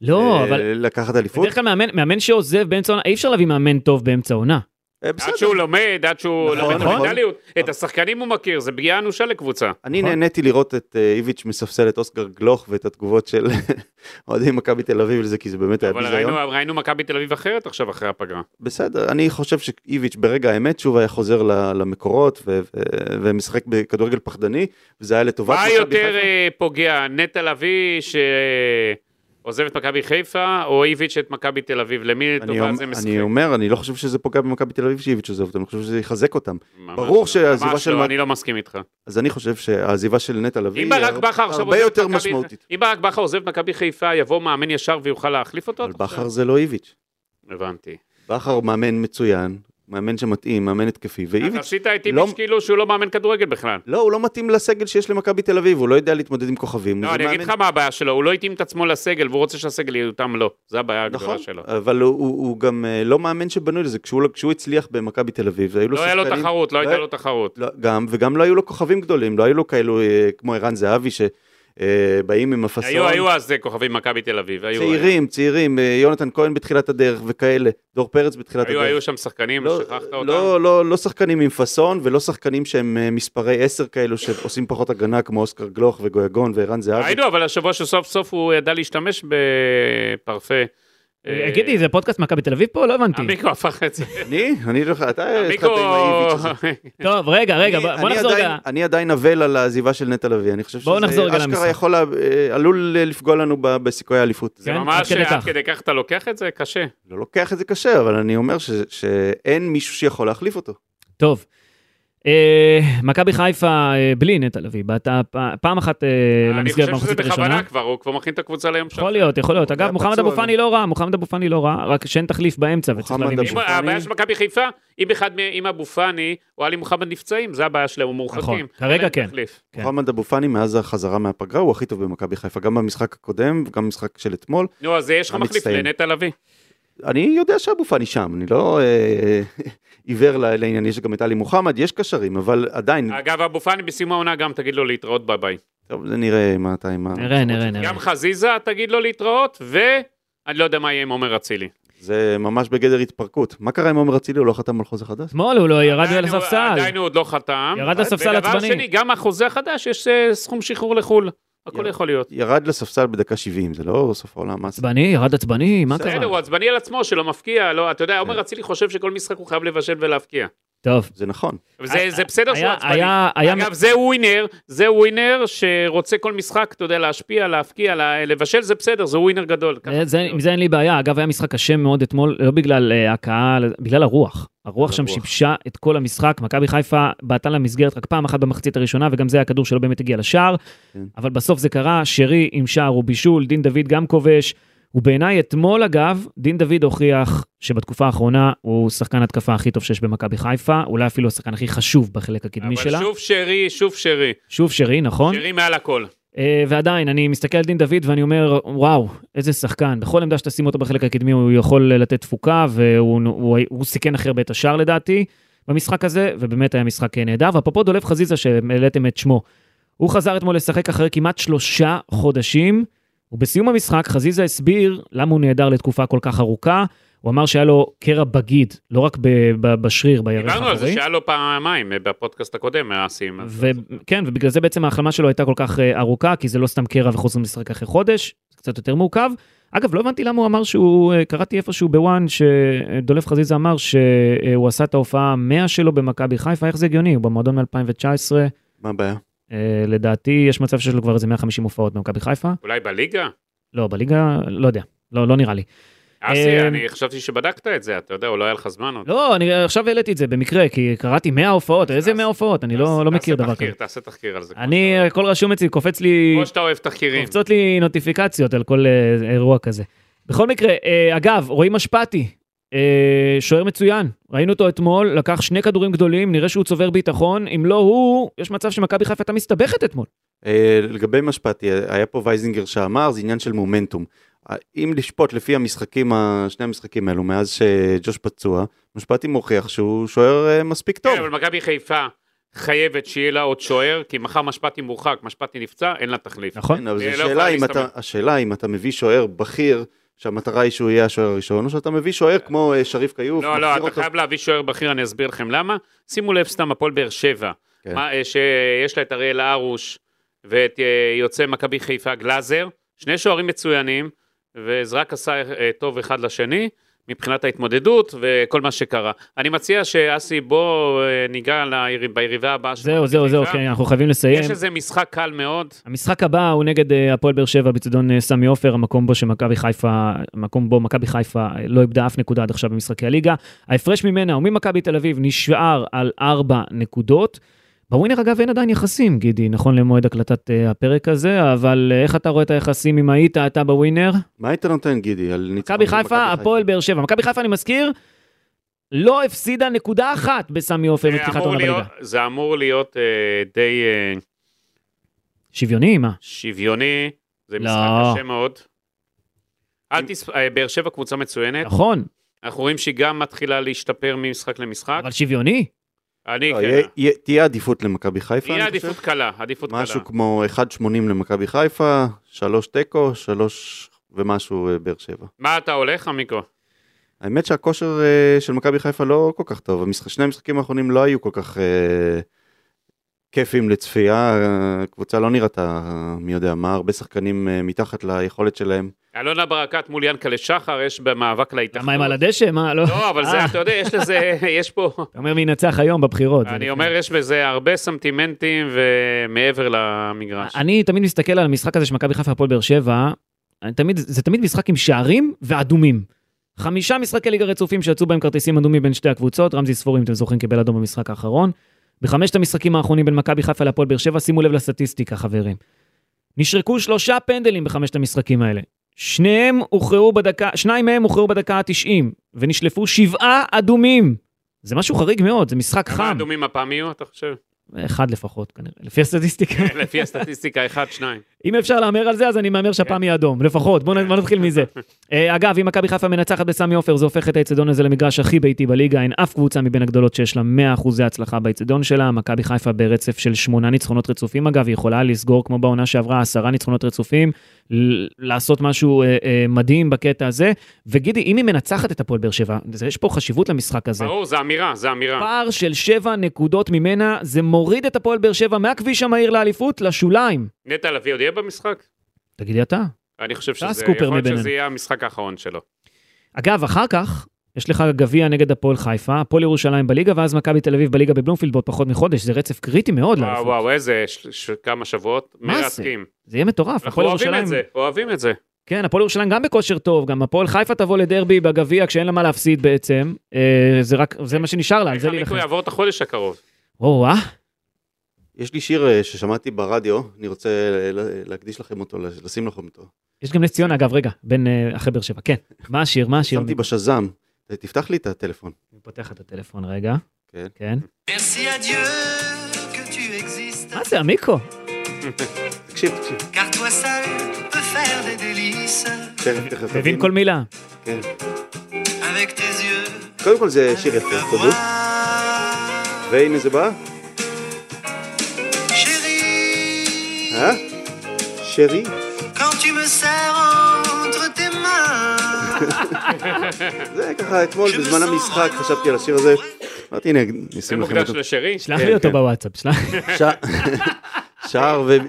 לא, אה, אבל לקחת אליפות. בדרך כלל מאמן- מאמן שעוזב באמצע עונה, אי אפשר להביא מאמן טוב באמצע עונה. אה, עד בסדר. שהוא לומד, עד שהוא נכון, לומד נכון. מנטליות. את השחקנים הוא מכיר, זה פגיעה אנושה לקבוצה. אני נכון. נהניתי לראות את אה, איביץ' מספסל את אוסקר גלוך ואת התגובות של אוהדים מכבי תל אביב לזה, כי זה באמת היה אבל ביזיון. ראינו- ראינו מכבי תל אביב אחרת עכשיו אחרי הפגרה. בסדר, אני חושב שאיביץ' ברגע האמת שוב היה חוזר למקורות ו- ו- ומשחק בכדורגל פחדני, וזה היה לטובת מה יותר. אה, פוגע, נטע לביא שעוזב את מכבי חיפה, או איביץ' את מכבי תל אביב? למי לטובה זה משחק? אני אומר, אני לא חושב שזה פוגע במכבי תל אביב שאיביץ' עוזב אותם, אני חושב שזה יחזק אותם. ממש ברור לא, שהעזיבה ממש של לא, מה- אני לא מסכים איתך. אז אני חושב שהעזיבה של נטע לביא הרבה עוזב יותר משמעותית. אם ברק בכר עוזב את מכבי חיפה, יבוא מאמן ישר ויוכל להחליף אותו? אבל? בכר זה לא איביץ'. הבנתי. בכר מאמן מצוין, מאמן שמתאים, מאמן התקפי, אז ואיביץ' עשית את לא- איביץ' כאילו שהוא לא מאמן כדורגל בכלל. לא, הוא לא מתאים לסגל שיש למכבי תל אביב, הוא לא יודע להתמודד עם כוכבים. לא, זה אני אגיד לך מה הבעיה שלו, הוא לא התאים את עצמו לסגל, והוא רוצה שהסגל יותם לו. זו הבעיה נכון, הגדולה שלו. אבל הוא, גם אה, לא מאמן שבנוי לזה, כשהוא, לא- הצליח במכבי תל אביב, היו לו לא היה לו שחקנים- תחרות, לא לא הייתה לו תחרות. לא, גם, וגם לא היו לו כוכבים גדולים, לא היו לו כאלו אה, כמו ערן זהבי שבאים עם הפסון. היו היו אז אה, כוכבים מכבי תל אביב, היו. צעירים, צעירים, אה, יונתן כהן בתחילת הדרך וכאלה, דור פרץ בתחילת היו הדרך. היו שם שחקנים, לא, שכחת אותם? לא, לא, לא שחקנים עם פאסון ולא שחקנים שהם אה, מספרי 10 כאלו שעושים פחות הגנה כמו אוסקר גלוך וגויגון וערן זהבי. ראינו, אבל השבוע שסוף סוף הוא ידע להשתמש בפרפה. אה, גידי, זה פודקאסט מכבי תל אביב פה? לא הבנתי. עמיקו הפך את זה. אני? אני לא אתה התחלת. עם האיביץ' הזה. טוב, רגע, רגע, בוא נחזור רגע. אני עדיין אבל על העזיבה של נטע לביא, אני חושב בואו נחזור רגע שזה. אשכרה יכול, אה, עלול לפגוע לנו ב- בסיכויי האליפות. זה כן, ממש עד כדי כך. אתה לוקח את זה? קשה. לא לוקח את זה קשה, אבל אני אומר ש- שאין מישהו שיכול להחליף אותו. טוב. אה, מכבי חיפה אה, בלי נטע לביא, באת פ- פעם אחת אה, אני למסגרת חושב שזה במחצית הראשונה. בכוונה כבר, הוא כבר מכין את הקבוצה ליום יכול להיות, יכול להיות. אגב, מוחמד אבו פאני לא רע, מוחמד אבו פאני לא רע, רק שאין תחליף באמצע וצריך פאני- הבעיה של מכבי חיפה, אם אחד אם אבו פאני או עלי מוחמד נפצעים, זה הבעיה שלהם, הם מורחקים. נכון, כרגע כן. תחליף. כן. מוחמד אבו פאני מאז החזרה מהפגרה הוא הכי טוב במכבי חיפה, גם במשחק הקודם וגם במשחק של אתמול. נו, אז יש לך מחליף. לנטע לביא. אני יודע שאבו פאני שם, אני לא אה, עיוור ל- לעניין, יש גם את עלי מוחמד, יש קשרים, אבל עדיין, אגב, אבו פאני בסיום העונה גם תגיד לו להתראות ביי ביי. טוב, זה נראה מה אתה עם ה... נראה, נראה, נראה. גם חזיזה תגיד לו להתראות, ואני לא יודע מה יהיה עם עומר אצילי. זה ממש בגדר התפרקות. מה קרה עם עומר אצילי? הוא לא חתם על חוזה חדש? אתמול הוא לא ירד הוא- לספסל. עדיין הוא עוד לא חתם. ירד לספסל ודבר עצבני. שני, גם החוזה החדש, יש אה, סכום שחרור לחו"ל. הכל ירד. יכול להיות. ירד לספסל בדקה 70, זה לא סוף העולם. עצבני, ירד עצבני, מה קרה? בסדר, הוא עצבני על עצמו שלא מפקיע, לא, אתה יודע, כן. עומר אצילי חושב שכל משחק הוא חייב לבשל ולהבקיע. טוב. זה נכון. זה בסדר שהוא עצבני. היה- היה- אגב, זה ווינר, זה ווינר שרוצה כל משחק, אתה יודע, להשפיע, להפקיע, לה- לבשל, זה בסדר, זה ווינר גדול. זה- עם זה אין לי בעיה. אגב, היה משחק קשה מאוד אתמול, לא בגלל אה, הקהל, בגלל הרוח. הרוח שם. שיבשה את כל המשחק. מכבי חיפה בעטה למסגרת רק פעם אחת במחצית הראשונה, וגם זה היה כדור שלא באמת הגיע לשער. כן. אבל בסוף זה קרה, שרי עם שער ובישול, דין דוד גם כובש. ובעיניי אתמול, אגב, דין דוד הוכיח שבתקופה האחרונה הוא שחקן התקפה הכי טוב שיש במכבי חיפה, אולי אפילו השחקן הכי חשוב בחלק הקדמי שלה. אבל שוב שרי, שוב שרי. שוב שרי, נכון? שרי מעל הכל. אה, ועדיין, אני מסתכל על דין דוד ואני אומר, וואו, איזה שחקן. בכל עמדה שתשים אותו בחלק הקדמי הוא יכול לתת תפוקה, והוא הוא, הוא סיכן הכי הרבה את השער לדעתי במשחק הזה, ובאמת היה משחק נהדר. ואפרופו דולב חזיזה שהעליתם את שמו, הוא חזר אתמול לשחק אחרי כמעט שלושה חודשים, ובסיום המשחק חזיזה הסביר למה הוא נהדר לתקופה כל כך ארוכה. הוא אמר שהיה לו קרע בגיד, לא רק ב- ב- בשריר, בירך דיברנו על זה האחורי. שהיה לו פעמיים אה, בפודקאסט הקודם, האסים. וכן, ובגלל זה בעצם ההחלמה שלו הייתה כל כך אה, ארוכה, כי זה לא סתם קרע וחוזרים לשחק אחרי חודש, זה קצת יותר מורכב. אגב, לא הבנתי למה הוא אמר שהוא, אה, קראתי איפשהו בוואן, שדולף חזיזה אמר שהוא עשה את ההופעה 100 שלו במכבי חיפה, איך זה הגיוני? הוא במועדון מ-2019, מה הבעיה? לדעתי יש מצב שיש לו כבר איזה 150 הופעות במכבי חיפה. אולי בליגה? לא, בליגה, לא יודע, לא, לא נראה לי. אסי, אה, אני חשבתי שבדקת את זה, אתה יודע, אולי היה לך זמן עוד. לא, אני עכשיו העליתי את זה במקרה, כי קראתי 100 הופעות, איזה 100 הופעות? אני לא לא מכיר דבר כזה. תעשה תחקיר על זה. אני, הכל רשום אצלי, קופץ לי... כמו שאתה אוהב תחקירים. קופצות לי נוטיפיקציות על כל אה, אירוע כזה. בכל מקרה, אה, אגב, רועי משפטי, אה, שוער מצוין, ראינו אותו אתמול, לקח שני כדורים גדולים, נראה שהוא צובר ביטחון, אם לא הוא, יש מצב שמכבי חיפה הייתה מסתבכת אתמול. לגבי משפטי, היה פה וייזינגר שאמר, זה עניין של מומנטום. אה, אם לשפוט לפי המשחקים, שני המשחקים האלו, מאז שג'וש פצוע, משפטי מוכיח שהוא שוער אה, מספיק טוב. כן, אבל מכבי חיפה חייבת שיהיה לה עוד שוער, כי מחר משפטי מורחק, משפטי נפצע, אין לה תחליף. נכון? כן, אבל היא זו לא שאלה אם אתה. השאלה אם אתה מביא שוער בכיר, שהמטרה היא שהוא יהיה השוער הראשון, או שאתה מביא שוער כמו אה, שריף כיוף, לא, לא, אתה חייב להביא שוער בכיר, אני אסביר לכם למה. שימו לב סתם, הפועל באר שבע, כן. מה, אה, שיש לה את אריאל הרוש ואת אה, יוצא מכבי חיפה גלאזר, שני שוערים מצוינים, וזה רק עשה אה, טוב אחד לשני. מבחינת ההתמודדות וכל מה שקרה. אני מציע שאסי בוא אה, ניגע ביריבה הבאה של זהו, זהו, זהו, חיפה. כן, אנחנו חייבים לסיים. יש איזה משחק קל מאוד, המשחק הבא הוא נגד אה, הפועל באר שבע בצדון סמי עופר, המקום בו שמכבי חיפה, המקום בו מכבי חיפה לא איבדה אף נקודה עד עכשיו במשחקי הליגה. ההפרש ממנה וממכבי תל אביב נשאר על ארבע נקודות. בווינר אגב אין עדיין יחסים, גידי, נכון למועד הקלטת אה, הפרק הזה, אבל אה, איך אתה רואה את היחסים אם היית אתה בווינר? מה היית נותן, גידי, על ניצחון מכבי חיפה, הפועל באר שבע. מכבי חיפה, אני מזכיר, לא הפסידה נקודה אחת בסמי עופר זה מפתיחת להיות- בליגה. זה אמור להיות אה, די אה, שוויוני, מה? שוויוני, זה לא. משחק קשה מאוד. אל תס... באר שבע קבוצה מצוינת, נכון, אנחנו רואים שהיא גם מתחילה להשתפר ממשחק למשחק. אבל שוויוני. אני, לא, כן, יהיה- יהיה- תהיה עדיפות למכבי חיפה, יהיה. עדיפות קלה, עדיפות קלה. משהו כמו 1.80 למכבי חיפה, 3 תיקו, 3 ומשהו אה, באר שבע. מה אתה הולך, עמיקו? האמת שהכושר אה, של מכבי חיפה לא כל כך טוב. שני המשחקים האחרונים לא היו כל כך אה, כיפים לצפייה, הקבוצה לא נראתה מי יודע מה, הרבה שחקנים אה, מתחת ליכולת שלהם. אלונה ברקת מול ינקלה שחר, יש במאבק להתאחדות. למה הם על הדשא? מה, לא? לא, אבל זה, אה, אתה יודע, יש לזה, יש פה, אתה אומר מי ינצח היום בבחירות. אני. אומר, יש בזה הרבה סנטימנטים ומעבר למגרש. אני תמיד מסתכל על המשחק הזה של מכבי חיפה הפועל באר שבע, אני תמיד, זה תמיד משחק עם שערים ואדומים. חמישה משחקי ליגה רצופים שיצאו בהם כרטיסים אדומים בין שתי הקבוצות, רמזי ספורי, אם אתם זוכרים, קיבל אדום במשחק האחרון. בחמשת המשחקים האחרונים בין מכבי חיפה להפועל באר שבע, שימו לב לסטטיסטיקה, חברים. נשרקו שלושה פנדלים בחמשת המשחקים האלה. שניהם הוכרעו בדקה, שניים מהם הוכרעו בדקה ה-90, ונשלפו שבעה אדומים. זה משהו חריג מאוד, זה משחק כמה חם. אדומים הפעם יהיו, אתה חושב? אחד לפחות, כנראה, לפי הסטטיסטיקה. לפי הסטטיסטיקה, אחד, שניים. אם אפשר להמר על זה, אז אני מהמר שהפעם יהיה אדום, לפחות. בואו נתחיל מזה. אה, אגב, אם מכבי חיפה מנצחת בסמי עופר, זה הופך את האצטדיון הזה למגרש הכי ביתי בליגה. אין אף קבוצה מבין הגדולות שיש לה 100% הצלחה באצטדיון שלה. מכבי חיפה ברצף של שמונה ניצחונות רצופים, אגב, היא יכולה לסגור, כמו בעונה שעברה, עשרה ניצחונות רצופים, לעשות משהו אה, אה, מדהים בקטע הזה. וגידי, אם היא מנצחת את הפועל באר שבע, יש פה חשיבות למשחק הזה. ברור, זה אמירה, זה אמירה. פער של שבע נקודות ממנה, זה מוריד את הפועל באר שבע מהכביש המהיר לאליפות לשוליים. נטע לביא עוד יהיה במשחק? תגידי אתה. אני חושב שזה, יכול להיות. שזה יהיה המשחק האחרון שלו. אגב, אחר כך, יש לך גביע נגד הפועל חיפה, הפועל ירושלים בליגה, ואז מכבי תל אביב בליגה בבלומפילד בעוד פחות מחודש, זה רצף קריטי מאוד וואו, לאליפות. וואו, איזה ש- ש- כמה שבועות מה זה? מרתקים. זה יהיה מטורף. אנחנו אוהבים ירושלים, את זה, אוהבים את זה. כן, הפועל ירושלים גם בכושר טוב, גם הפועל חיפה תבוא לדרבי בגביע כשאין לה מה להפסיד בעצם. אה, זה רק, זה מה שנשאר לה, על איך זה המיקרו להילחם. יעבור את החודש הקרוב. או, אה? יש לי שיר אה, ששמעתי ברדיו, אני רוצה ל- להקדיש לכם אותו, לשים לכם אותו. יש גם נס ציונה, אגב, רגע, בין אה, אחרי באר שבע. כן, מה השיר? מה השיר? שמתי בשזם, תפתח לי את הטלפון. אני פותח את הטלפון רגע. כן. כן. Merci à Dieu que tu existes, מה זה, המיקרו? תקשיב, תקשיב. car toi seul peux faire des délices תכף, תכף. מבין. כל מילה. כן. avec tes yeux. קודם כל זה שיר יפה, תודו. והנה זה בא. שרי? quand tu me serres entre tes mains, זה ככה, אתמול בזמן המשחק חשבתי על השיר הזה, אמרתי, הנה, זה נשים לכם מוקדש אותו. לשרי? שלח לי אותו. בוואטסאפ, שלח.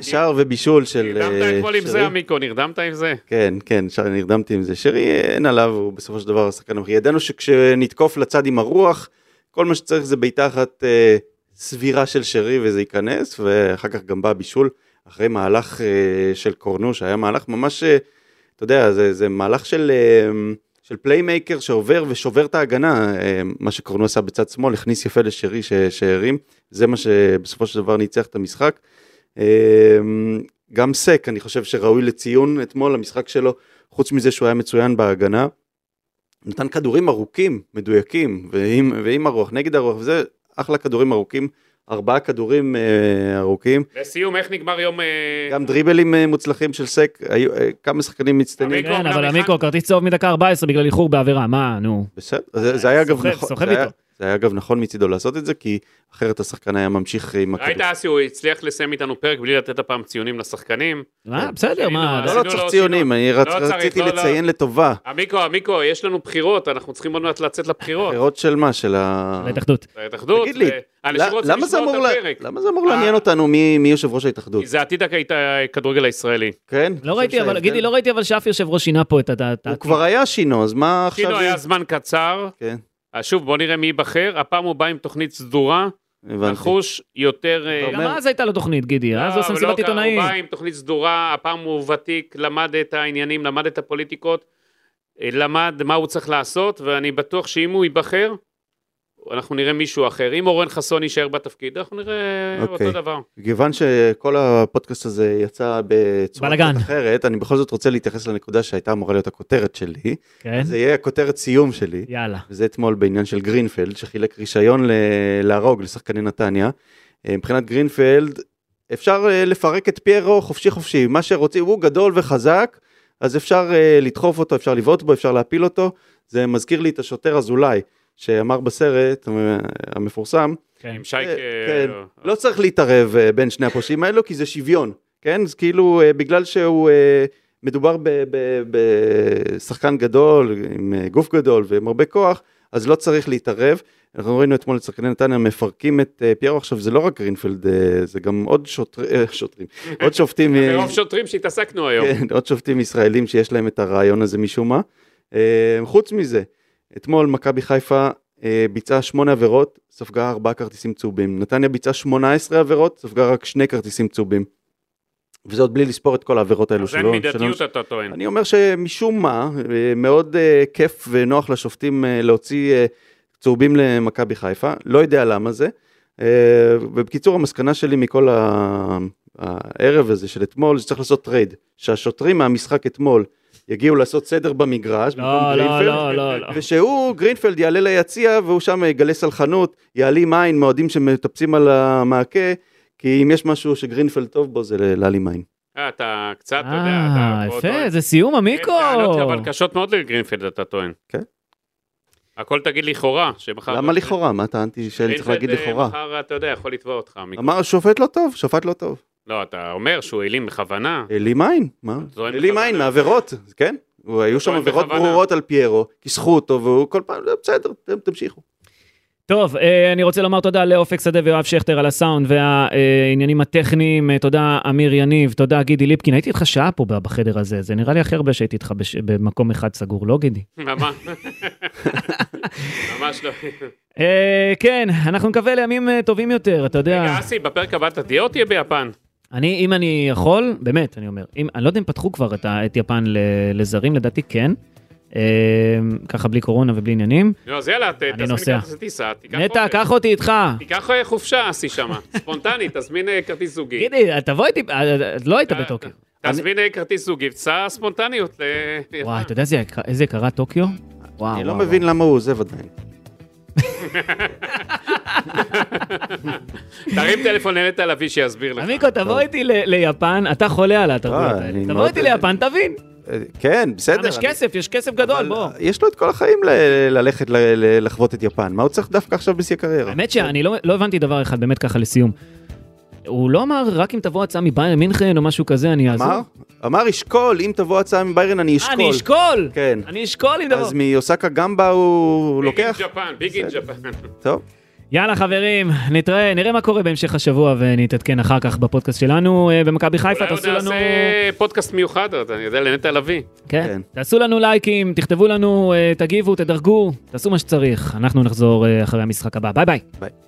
שער ובישול של... נרדמת אתמול עם. זה, עמיקו, נרדמת עם זה? כן, כן, נרדמתי עם זה. שרי, אין עליו, הוא בסופו של דבר השחקן המכריע. ידענו שכשנתקוף לצד עם הרוח, כל מה שצריך זה בעיטה אחת אה, סבירה של שרי וזה ייכנס, ואחר כך גם בא בישול, אחרי מהלך אה, של קורנו, שהיה מהלך ממש, אה, אתה יודע, זה, זה מהלך של, אה, של playmaker שעובר ושובר את ההגנה, מה שקורנו עשה בצד שמאל, הכניס יפה לשרי שהרים, זה מה שבסופו של דבר ניצח את המשחק. גם סק, אני חושב שראוי לציון אתמול, המשחק שלו, חוץ מזה שהוא היה מצוין בהגנה, נתן כדורים ארוכים, מדויקים, ועם, ועם הרוח, נגד הרוח, וזה אחלה כדורים ארוכים, ארבעה כדורים אה, ארוכים, לסיום, איך נגמר יום... אה, גם דריבלים אה, מוצלחים של סק, היו אה, כמה שחקנים מצטיינים, כן, אבל אחד- עמיקו, כרטיס צהוב מדקה 14 בגלל איחור בעבירה, מה, נו. בסדר, זה, זה היה אגב סוחב- נכון, סוחב זה היה- איתו. זה היה אגב נכון מצידו לעשות את זה, כי אחרת השחקן היה ממשיך עם ראית הכדור. אסי, הוא הצליח לסיים איתנו פרק בלי לתת הפעם ציונים לשחקנים. מה, בסדר, מה, לא, לא צריך ציונים. אני רצ- לא צריך, רציתי לא, לא. לציין לטובה. עמיקו, עמיקו, יש לנו בחירות, אנחנו צריכים עוד מעט לצאת לבחירות. בחירות של מה? של ה... ההתאחדות. תגיד לי, אנשים רוצים למה זה לשמוע אמור את הפרק. למה זה אמור אה. לעניין אותנו מי מי יושב ראש ההתאחדות? זה עתיד הכדורגל הישראלי. כן? לא ראיתי, אבל שההבדל- גידי, לא ראיתי אבל שאף יושב ראש שינה פה את ה... את ה- הוא כבר היה שינו, אז מה עכשיו... שינו היה זמן קצר. כן, אז שוב, בוא נראה מי ייבחר. הפעם הוא בא עם תוכנית סדורה, הבנתי. נחוש יותר... אה, גם אז הייתה לו תוכנית, גידי, אז הוא עושה לא, מסיבת לא, עיתונאים. הוא בא עם תוכנית סדורה, הפעם הוא ותיק, למד את העניינים, למד את הפוליטיקות, אה, למד מה הוא צריך לעשות, ואני בטוח שאם הוא ייבחר, אנחנו נראה מישהו אחר. אם אורן חסון יישאר בתפקיד, אנחנו נראה אוקיי. אותו דבר. כיוון שכל הפודקאסט הזה יצא בצורה אחרת, אני בכל זאת רוצה להתייחס לנקודה שהייתה אמורה להיות הכותרת שלי. כן, זה יהיה הכותרת סיום שלי. יאללה. וזה אתמול בעניין של גרינפלד, שחילק רישיון ל- להרוג לשחקני נתניה. אה, מבחינת גרינפלד, אפשר אה, לפרק את פיירו חופשי חופשי, מה שרוצים, הוא גדול וחזק, אז אפשר אה, לדחוף אותו, אפשר לבעוט בו, אפשר להפיל אותו. זה מזכיר לי את השוטר אזולאי, שאמר בסרט אה, המפורסם, כן. עם שייקה... כן, לא צריך להתערב אה, בין שני הפושעים האלו, כי זה שוויון, כן? אז כאילו, אה, בגלל שהוא אה, מדובר ב- ב- בשחקן גדול, עם אה, גוף גדול ועם הרבה כוח, אז לא צריך להתערב. אנחנו ראינו אתמול את שחקני נתניה מפרקים את אה, פיירו, עכשיו זה לא רק גרינפלד, אה, זה גם עוד שוטר, אה, שוטרים, עוד שופטים, אה, מרוב שוטרים שהתעסקנו היום. כן, עוד שופטים ישראלים שיש להם את הרעיון הזה משום מה. אה, חוץ מזה, אתמול מכבי חיפה אה, ביצעה שמונה עבירות, ספגה ארבעה כרטיסים צהובים. נתניה ביצעה 18 עבירות, ספגה רק שני כרטיסים צהובים. וזה עוד בלי לספור את כל העבירות האלו אז אין. מידתיות אתה טוען. אני אומר שמשום מה, אה, מאוד אה, כיף ונוח לשופטים אה, להוציא אה, צהובים למכבי חיפה, לא יודע למה זה. אה, ובקיצור, המסקנה שלי מכל ה- הערב הזה של אתמול, שצריך לעשות טרייד. שהשוטרים מהמשחק אתמול יגיעו לעשות סדר במגרש, במקום לא, לא, גרינפלד, לא, לא, לא. ושהוא, גרינפלד, יעלה ליציע והוא שם יגלה סלחנות, יעלים עין מאוהדים שמטפסים על המעקה, כי אם יש משהו שגרינפלד טוב בו זה להעלים עין. אה, אתה קצת, אתה יודע, אה, אתה... פה יפה, טוען- זה סיום, טענות, אבל קשות מאוד לגרינפלד, אתה טוען. כן. הכל תגיד לכאורה, שמחר... למה לכאורה? מה טענתי שאני צריך להגיד גרינפלד, אה, לכאורה? מחר, אתה יודע, יכול לתבוע אותך. אמר שופט לא טוב, שופט לא טוב. לא, אתה אומר שהוא העלים בכוונה. העלים עין, מה? העלים. עין מעבירות, כן? היו שם עבירות. ברורות על פיירו, כיסחו אותו והוא כל פעם, בסדר, אתם תמשיכו. טוב, אה, אני רוצה לומר תודה לאופק שדה ויואב שכטר על הסאונד והעניינים הטכניים. אה, תודה, אמיר יניב, תודה, גידי ליפקין. הייתי איתך שעה פה בחדר הזה, זה נראה לי הכי הרבה שהייתי איתך בש- במקום אחד סגור, לא גידי? ממש לא. אה, כן, אנחנו נקווה לימים טובים יותר, אתה יודע. רגע, אסי, בפרק הבא אתה תהיה או תהיה ביפן? אני, אם אני יכול, באמת, אני אומר, אם, אני לא יודע אם פתחו כבר את, את יפן ל, לזרים, לדעתי כן. אה, ככה בלי קורונה ובלי עניינים. לא, אז יאללה, ת- תזמין נוסע. כרטיס טיסה, תיקח נטע. קח אותי איתך. תיקח אה, חופשה, אסי שמה. ספונטני, תזמין אה, כרטיס זוגי. גידי, תבוא איתי, לא היית בטוקיו. תזמין כרטיס זוגי, וסע ספונטניות. וואי, אתה יודע איזה יקר- איזה יקרה טוקיו? וואו, אני לא וואו, מבין למה הוא עוזב עדיין. תרים טלפון לנטע לביא שיסביר לך. עמיקו, תבוא איתי ל- ליפן, אתה חולה על התרבויות אה, האלה. אני תבוא איתי ליפן, תבין. אה, כן, בסדר. גם יש אני- כסף, יש כסף גדול, בוא. יש לו את כל החיים ל- ללכת לחוות את יפן, מה הוא צריך דווקא עכשיו בשיא הקריירה? האמת שאני לא לא הבנתי דבר אחד, באמת ככה לסיום. הוא לא אמר רק אם תבוא הצעה מביירן מינכן או משהו כזה, אני אעזור? אמר? אמר ישקול, אם תבוא הצעה מביירן אני אה, אשקול. אני אשקול! כן. אני אשקול אם תבוא. אז מאוסקה גמבה הוא big in לוקח? Japan, big in Japan. טוב. יאללה חברים, נתראה, נראה מה קורה בהמשך השבוע ונתעדכן אחר כך בפודקאסט שלנו אה, במכבי חיפה, אולי עוד תעשו לנו... נעשה פודקאסט מיוחד, אתה יודע, לנטע לביא. כן. כן. תעשו לנו לייקים, תכתבו לנו, אה, תגיבו, תדרגו, תעשו מה שצריך. אנחנו נחזור אה, אחרי המשחק הבא. ביי ביי. ביי.